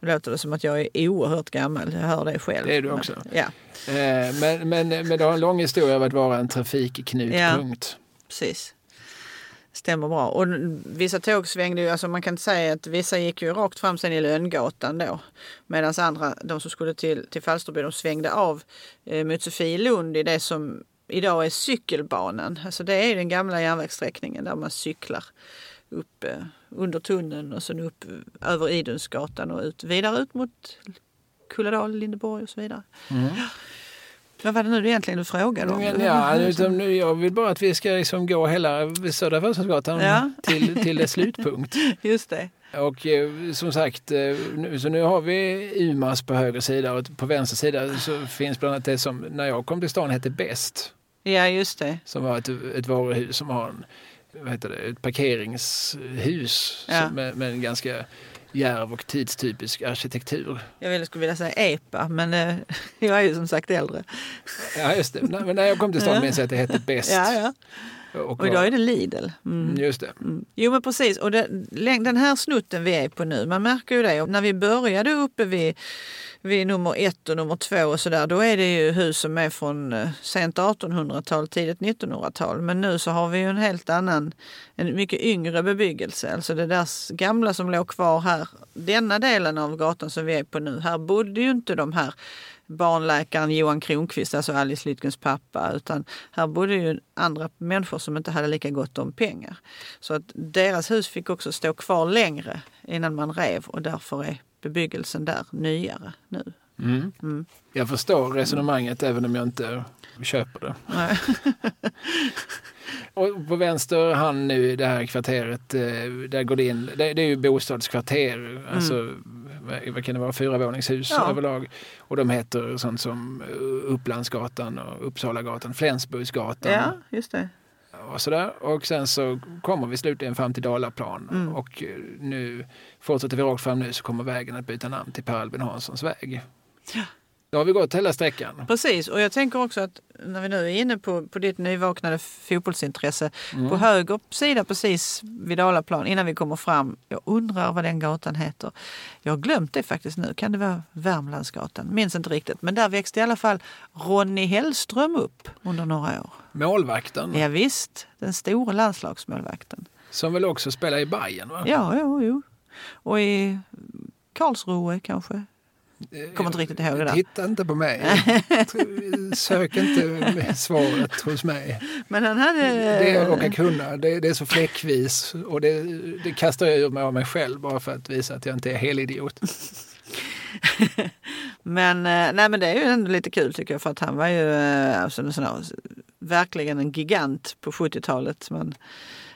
Nu låter det som att jag är oerhört gammal, jag hör det själv. Det är du Men- också. Ja, Eh, men, men, men det har en lång historia av att vara en trafikknutpunkt. precis. Stämmer bra. Och vissa tåg svängde ju, alltså man kan säga att vissa gick ju rakt fram sen i Lönngatan då. Medan andra, de som skulle till, till Falsterbo, de svängde av eh, mot Sofielund i det som idag är cykelbanan. Alltså det är den gamla järnvägssträckningen där man cyklar upp eh, under tunneln och sen upp eh, över Idundsgatan och ut, vidare ut mot Kulladal, Lindeborg och så vidare. Mm. Vad var det nu egentligen du frågade om? Men, ja, utan nu, jag vill bara att vi ska liksom gå hela Södra Förstadsgatan Ja. till, till dess slutpunkt. (laughs) Just det. Och eh, som sagt, eh, nu, så nu har vi UMAS på höger sida och på vänster sida så finns bland annat det som när jag kom till stan hette Bäst. Ja, just det. Som var ett, ett varuhus som har en, vad heter det, ett parkeringshus Ja. som, med, med en ganska djärv och tidstypisk arkitektur. Jag ville, skulle vilja säga EPA, men eh, (laughs) jag är ju som sagt äldre. Ja, just det. Men när jag kom till stan minns jag att det hette Bäst. Ja, ja. Och idag är det Lidl. Mm. Just det. Mm. Jo men precis, och det, den här snutten vi är på nu, man märker ju det. Och när vi började uppe vid, vid nummer ett och nummer två och sådär, då är det ju hus som är från eh, sent 1800-tal, tidigt 1900-tal. Men nu så har vi ju en helt annan, en mycket yngre bebyggelse. Alltså det där gamla som låg kvar här, denna delen av gatan som vi är på nu, här bodde ju inte de här barnläkaren Johan Kronqvist, alltså Alice Lytkens pappa, utan här bodde ju andra människor som inte hade lika gott om pengar. Så att deras hus fick också stå kvar längre innan man rev och därför är bebyggelsen där nyare nu. Mm. Mm. Jag förstår resonemanget även om jag inte köper det. (laughs) och på vänster hand nu i det här kvarteret, eh, där går det in, det, är ju bostadskvarter, mm. alltså vad kan det vara, fyravåningshus ja. överlag. Och de heter sånt som Upplandsgatan och Uppsalagatan, Flensburgsgatan. Ja, just det. Och, sådär. och sen så kommer vi slutligen fram till Dalaplan mm. och eh, nu fortsätter vi rakt fram nu så kommer vägen att byta namn till Per Albin Hanssons väg. Ja. Då har vi gått hela sträckan. Precis, och jag tänker också att när vi nu är inne på, på ditt nyvaknade fotbollsintresse. Mm. På höger sida precis vid Dalaplan innan vi kommer fram. Jag undrar vad den gatan heter. Jag har glömt det faktiskt nu. Kan det vara Värmlandsgatan? Minns inte riktigt. Men där växte i alla fall Ronny Hellström upp under några år. Målvakten? Ja, visst, den stora landslagsmålvakten. Som väl också spelar i Bayern va? Ja, jo, jo. Och i Karlsruhe kanske. Kommer inte riktigt ihåg det där. Titta inte på mig. (laughs) Sök inte svaret hos mig. Men han hade... Det jag råkar kunna, det, det är så fläckvis och det, det kastar jag ur mig av mig själv bara för att visa att jag inte är helidiot. (laughs) men, eh, nej, men det är ju ändå lite kul tycker jag för att han var ju eh, alltså, en sån här, verkligen en gigant på 70-talet. Men,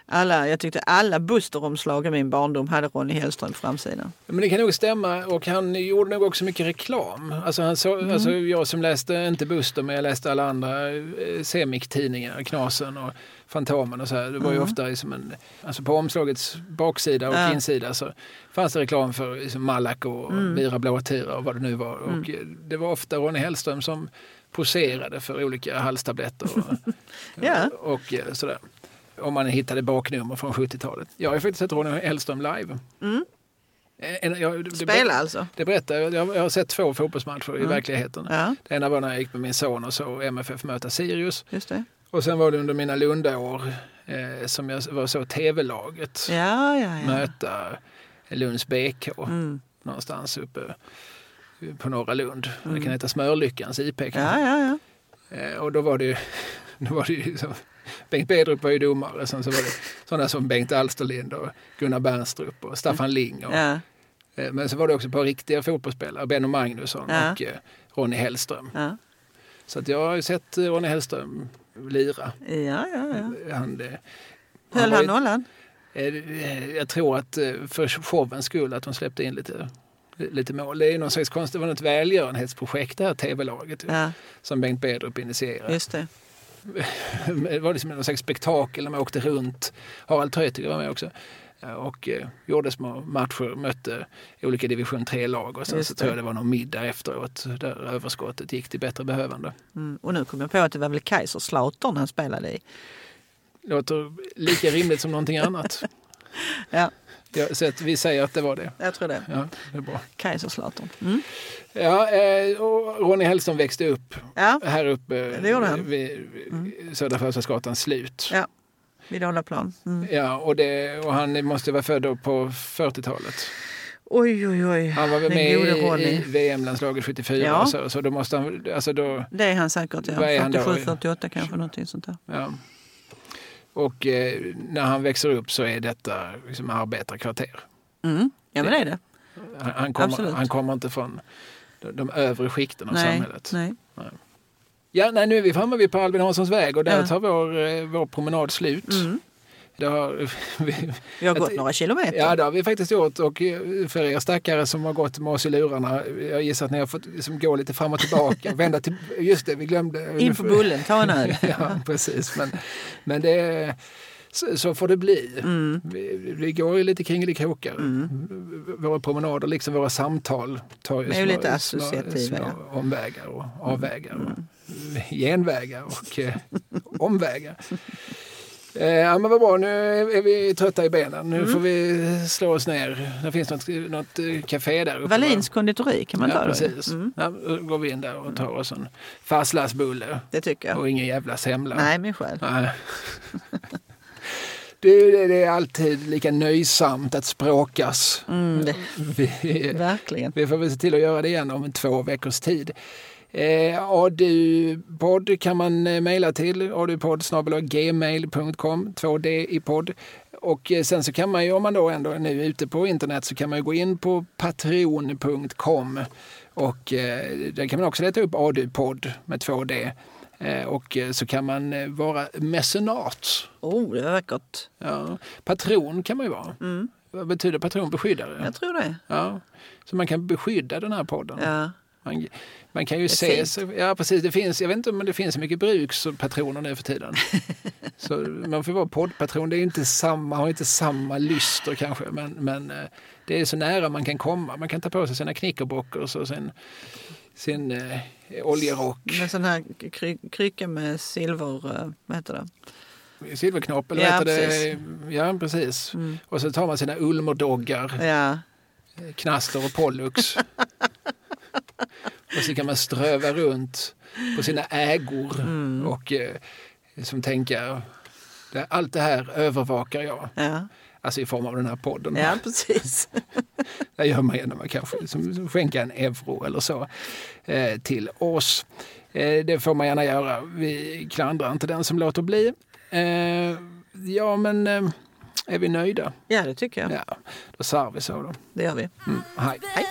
alla, jag tyckte alla Buster-omslag i min barndom hade Ronny Hellström på framsidan. Men det kan nog stämma och han gjorde nog också mycket reklam. Alltså, han så, mm. alltså jag som läste, inte Buster, men jag läste alla andra eh, Semik-tidningar, Knasen och Fantomen och så här. Det var ju mm. ofta liksom en, alltså på omslagets baksida och ja. insida så fanns det reklam för liksom Malac och mm. Mira Blåtira och vad det nu var. Mm. Och det var ofta Ronny Hellström som poserade för olika halstabletter och, (laughs) ja. och, och eh, sådär om man hittade baknummer från 70-talet. Jag har faktiskt sett Ronny Hellström live. Mm. En, jag, det, Spela alltså? Det berättar jag. Jag har sett två fotbollsmatcher mm. i verkligheten. Ja. Det ena var när jag gick med min son och så MFF möta Sirius. Just det. Och sen var det under mina Lundaår eh, som jag var så tv-laget ja, ja, möta Lunds BK mm. någonstans uppe på Norra Lund. Mm. Det kan heta Smörlyckans IP. Ja, ja, ja. Eh, och då var det ju, (laughs) då var det ju så, Bengt Bedrup var ju domare. Sen så var det sådana som Bengt Alsterlind och Gunnar Bernstrup och Staffan Ling. Och, ja. Eh, men så var det också på riktiga fotbollsspelare, Benno Magnusson ja. och eh, Ronny Hellström. Ja. Så att jag har ju sett eh, Ronny Hellström lira. Ja, ja, ja. Han, Höll han, han nollan? Jag tror att för showens skull att de släppte in lite lite mål. Det är någon slags konst, det var något välgörenhetsprojekt det här tv-laget ja. som Bengt Bedrup initierade. Just det. Det var liksom någon slags spektakel när man åkte runt. Harald Treutiger var med också och eh, gjorde små matcher, mötte olika division 3-lag och sen så tror jag det var någon middag efteråt där överskottet gick till bättre behövande. Mm. Och nu kom jag på att det var väl Kaiserslautern han spelade i. Låter lika rimligt som någonting annat. (laughs) ja. Ja, så att vi säger att det var det. Jag tror det. Ja, det är bra. Kaiserslautern. Mm. Ja, eh, och Ronny Hellström växte upp ja, här uppe det gjorde han. vid mm. Södra Förstadsgatans slut. Ja, vid Dalaplan. Mm. Ja, och, det, och han måste vara född på 40-talet. Oj, oj, oj. Han var väl med i, i VM-landslaget 74 ja. så, så då måste han... Alltså då, det är han säkert, ja. 47, 48 kanske, någonting sånt där. Ja. Och eh, när han växer upp så är detta liksom arbetarkvarter. Mm. Ja, men det är det. Han, han, kommer, han kommer inte från de, de övre skikten av nej, samhället. Nej. nej. Ja, nej, nu är vi framme vid Per Albin Hanssons väg och där ja. tar vår, eh, vår promenad slut. Mm. Det har, (laughs) vi, vi har gått att, några kilometer. Ja, det har vi faktiskt gjort. Och eh, för er stackare som har gått med oss i lurarna, jag gissar att ni har fått liksom gå lite fram och tillbaka. (laughs) vända till, just det, vi glömde. In på bullen, ta en öl. (laughs) ja, precis. Men, men det så, så får det bli. Mm. Vi, vi går ju lite kringelikrokar. Mm. Våra promenader, liksom våra samtal, tar ju små, lite associativa, små, små omvägar och avvägar. Mm. Och genvägar och eh, omvägar. Eh, ja men vad bra, nu är vi trötta i benen. Nu får vi slå oss ner. Det finns något, något eh, café där uppe. Wallins konditori kan man Ja ta då. precis. Mm, Ja, då går vi in där och tar oss en fastlagsbulle det tycker jag. och ingen jävla semla. Nej, min själ. Nej. (laughs) Det, det, är alltid lika nöjsamt att språkas. Mm, det, (laughs) Vi, verkligen. vi får väl se till att göra det igen om två veckors tid. Eh, Adupodd kan man eh, mejla till adupodd.gmail.com 2D i podd. Och eh, sen så kan man ju, om man då ändå är nu ute på internet, så kan man ju gå in på patreon.com och eh, där kan man också leta upp Adupodd med 2D. Eh, och så kan man vara mecenat. Oh, det var vackert. Ja. Patron kan man ju vara. Mm, Vad betyder patron? Beskyddare? jag tror det. Ja. Så man kan beskydda den här podden. Ja. Man, man kan ju se, ja precis, det finns, jag vet inte om det finns så mycket brukspatroner nu för tiden. (laughs) så man får vara poddpatron, det är inte samma, har inte samma lyster kanske, men, men eh, det är så nära man kan komma. Man kan ta på sig sina knickerbockers och sin, sin eh, oljerock, Med sån här kry, krycka med silver... eh, Vad heter det? silverknopp eller Ja, heter det? precis. Ja, precis. Mm. Och så tar man sina ulmerdoggar, Ja. knaster och pollux. (laughs) och så kan man ströva runt på sina ägor Mm. och eh, som tänker allt det här övervakar jag. Ja. Alltså i form av den här podden. ja, precis. (laughs) Det gör man genom att kanske som, som skänka en euro eller så eh, till oss. Eh, det får man gärna göra. Vi klandrar inte den som låter bli. Eh, ja, men är vi nöjda? Ja, det tycker jag. Ja, då sa vi så då. Det gör vi. Mm, hej. Hej.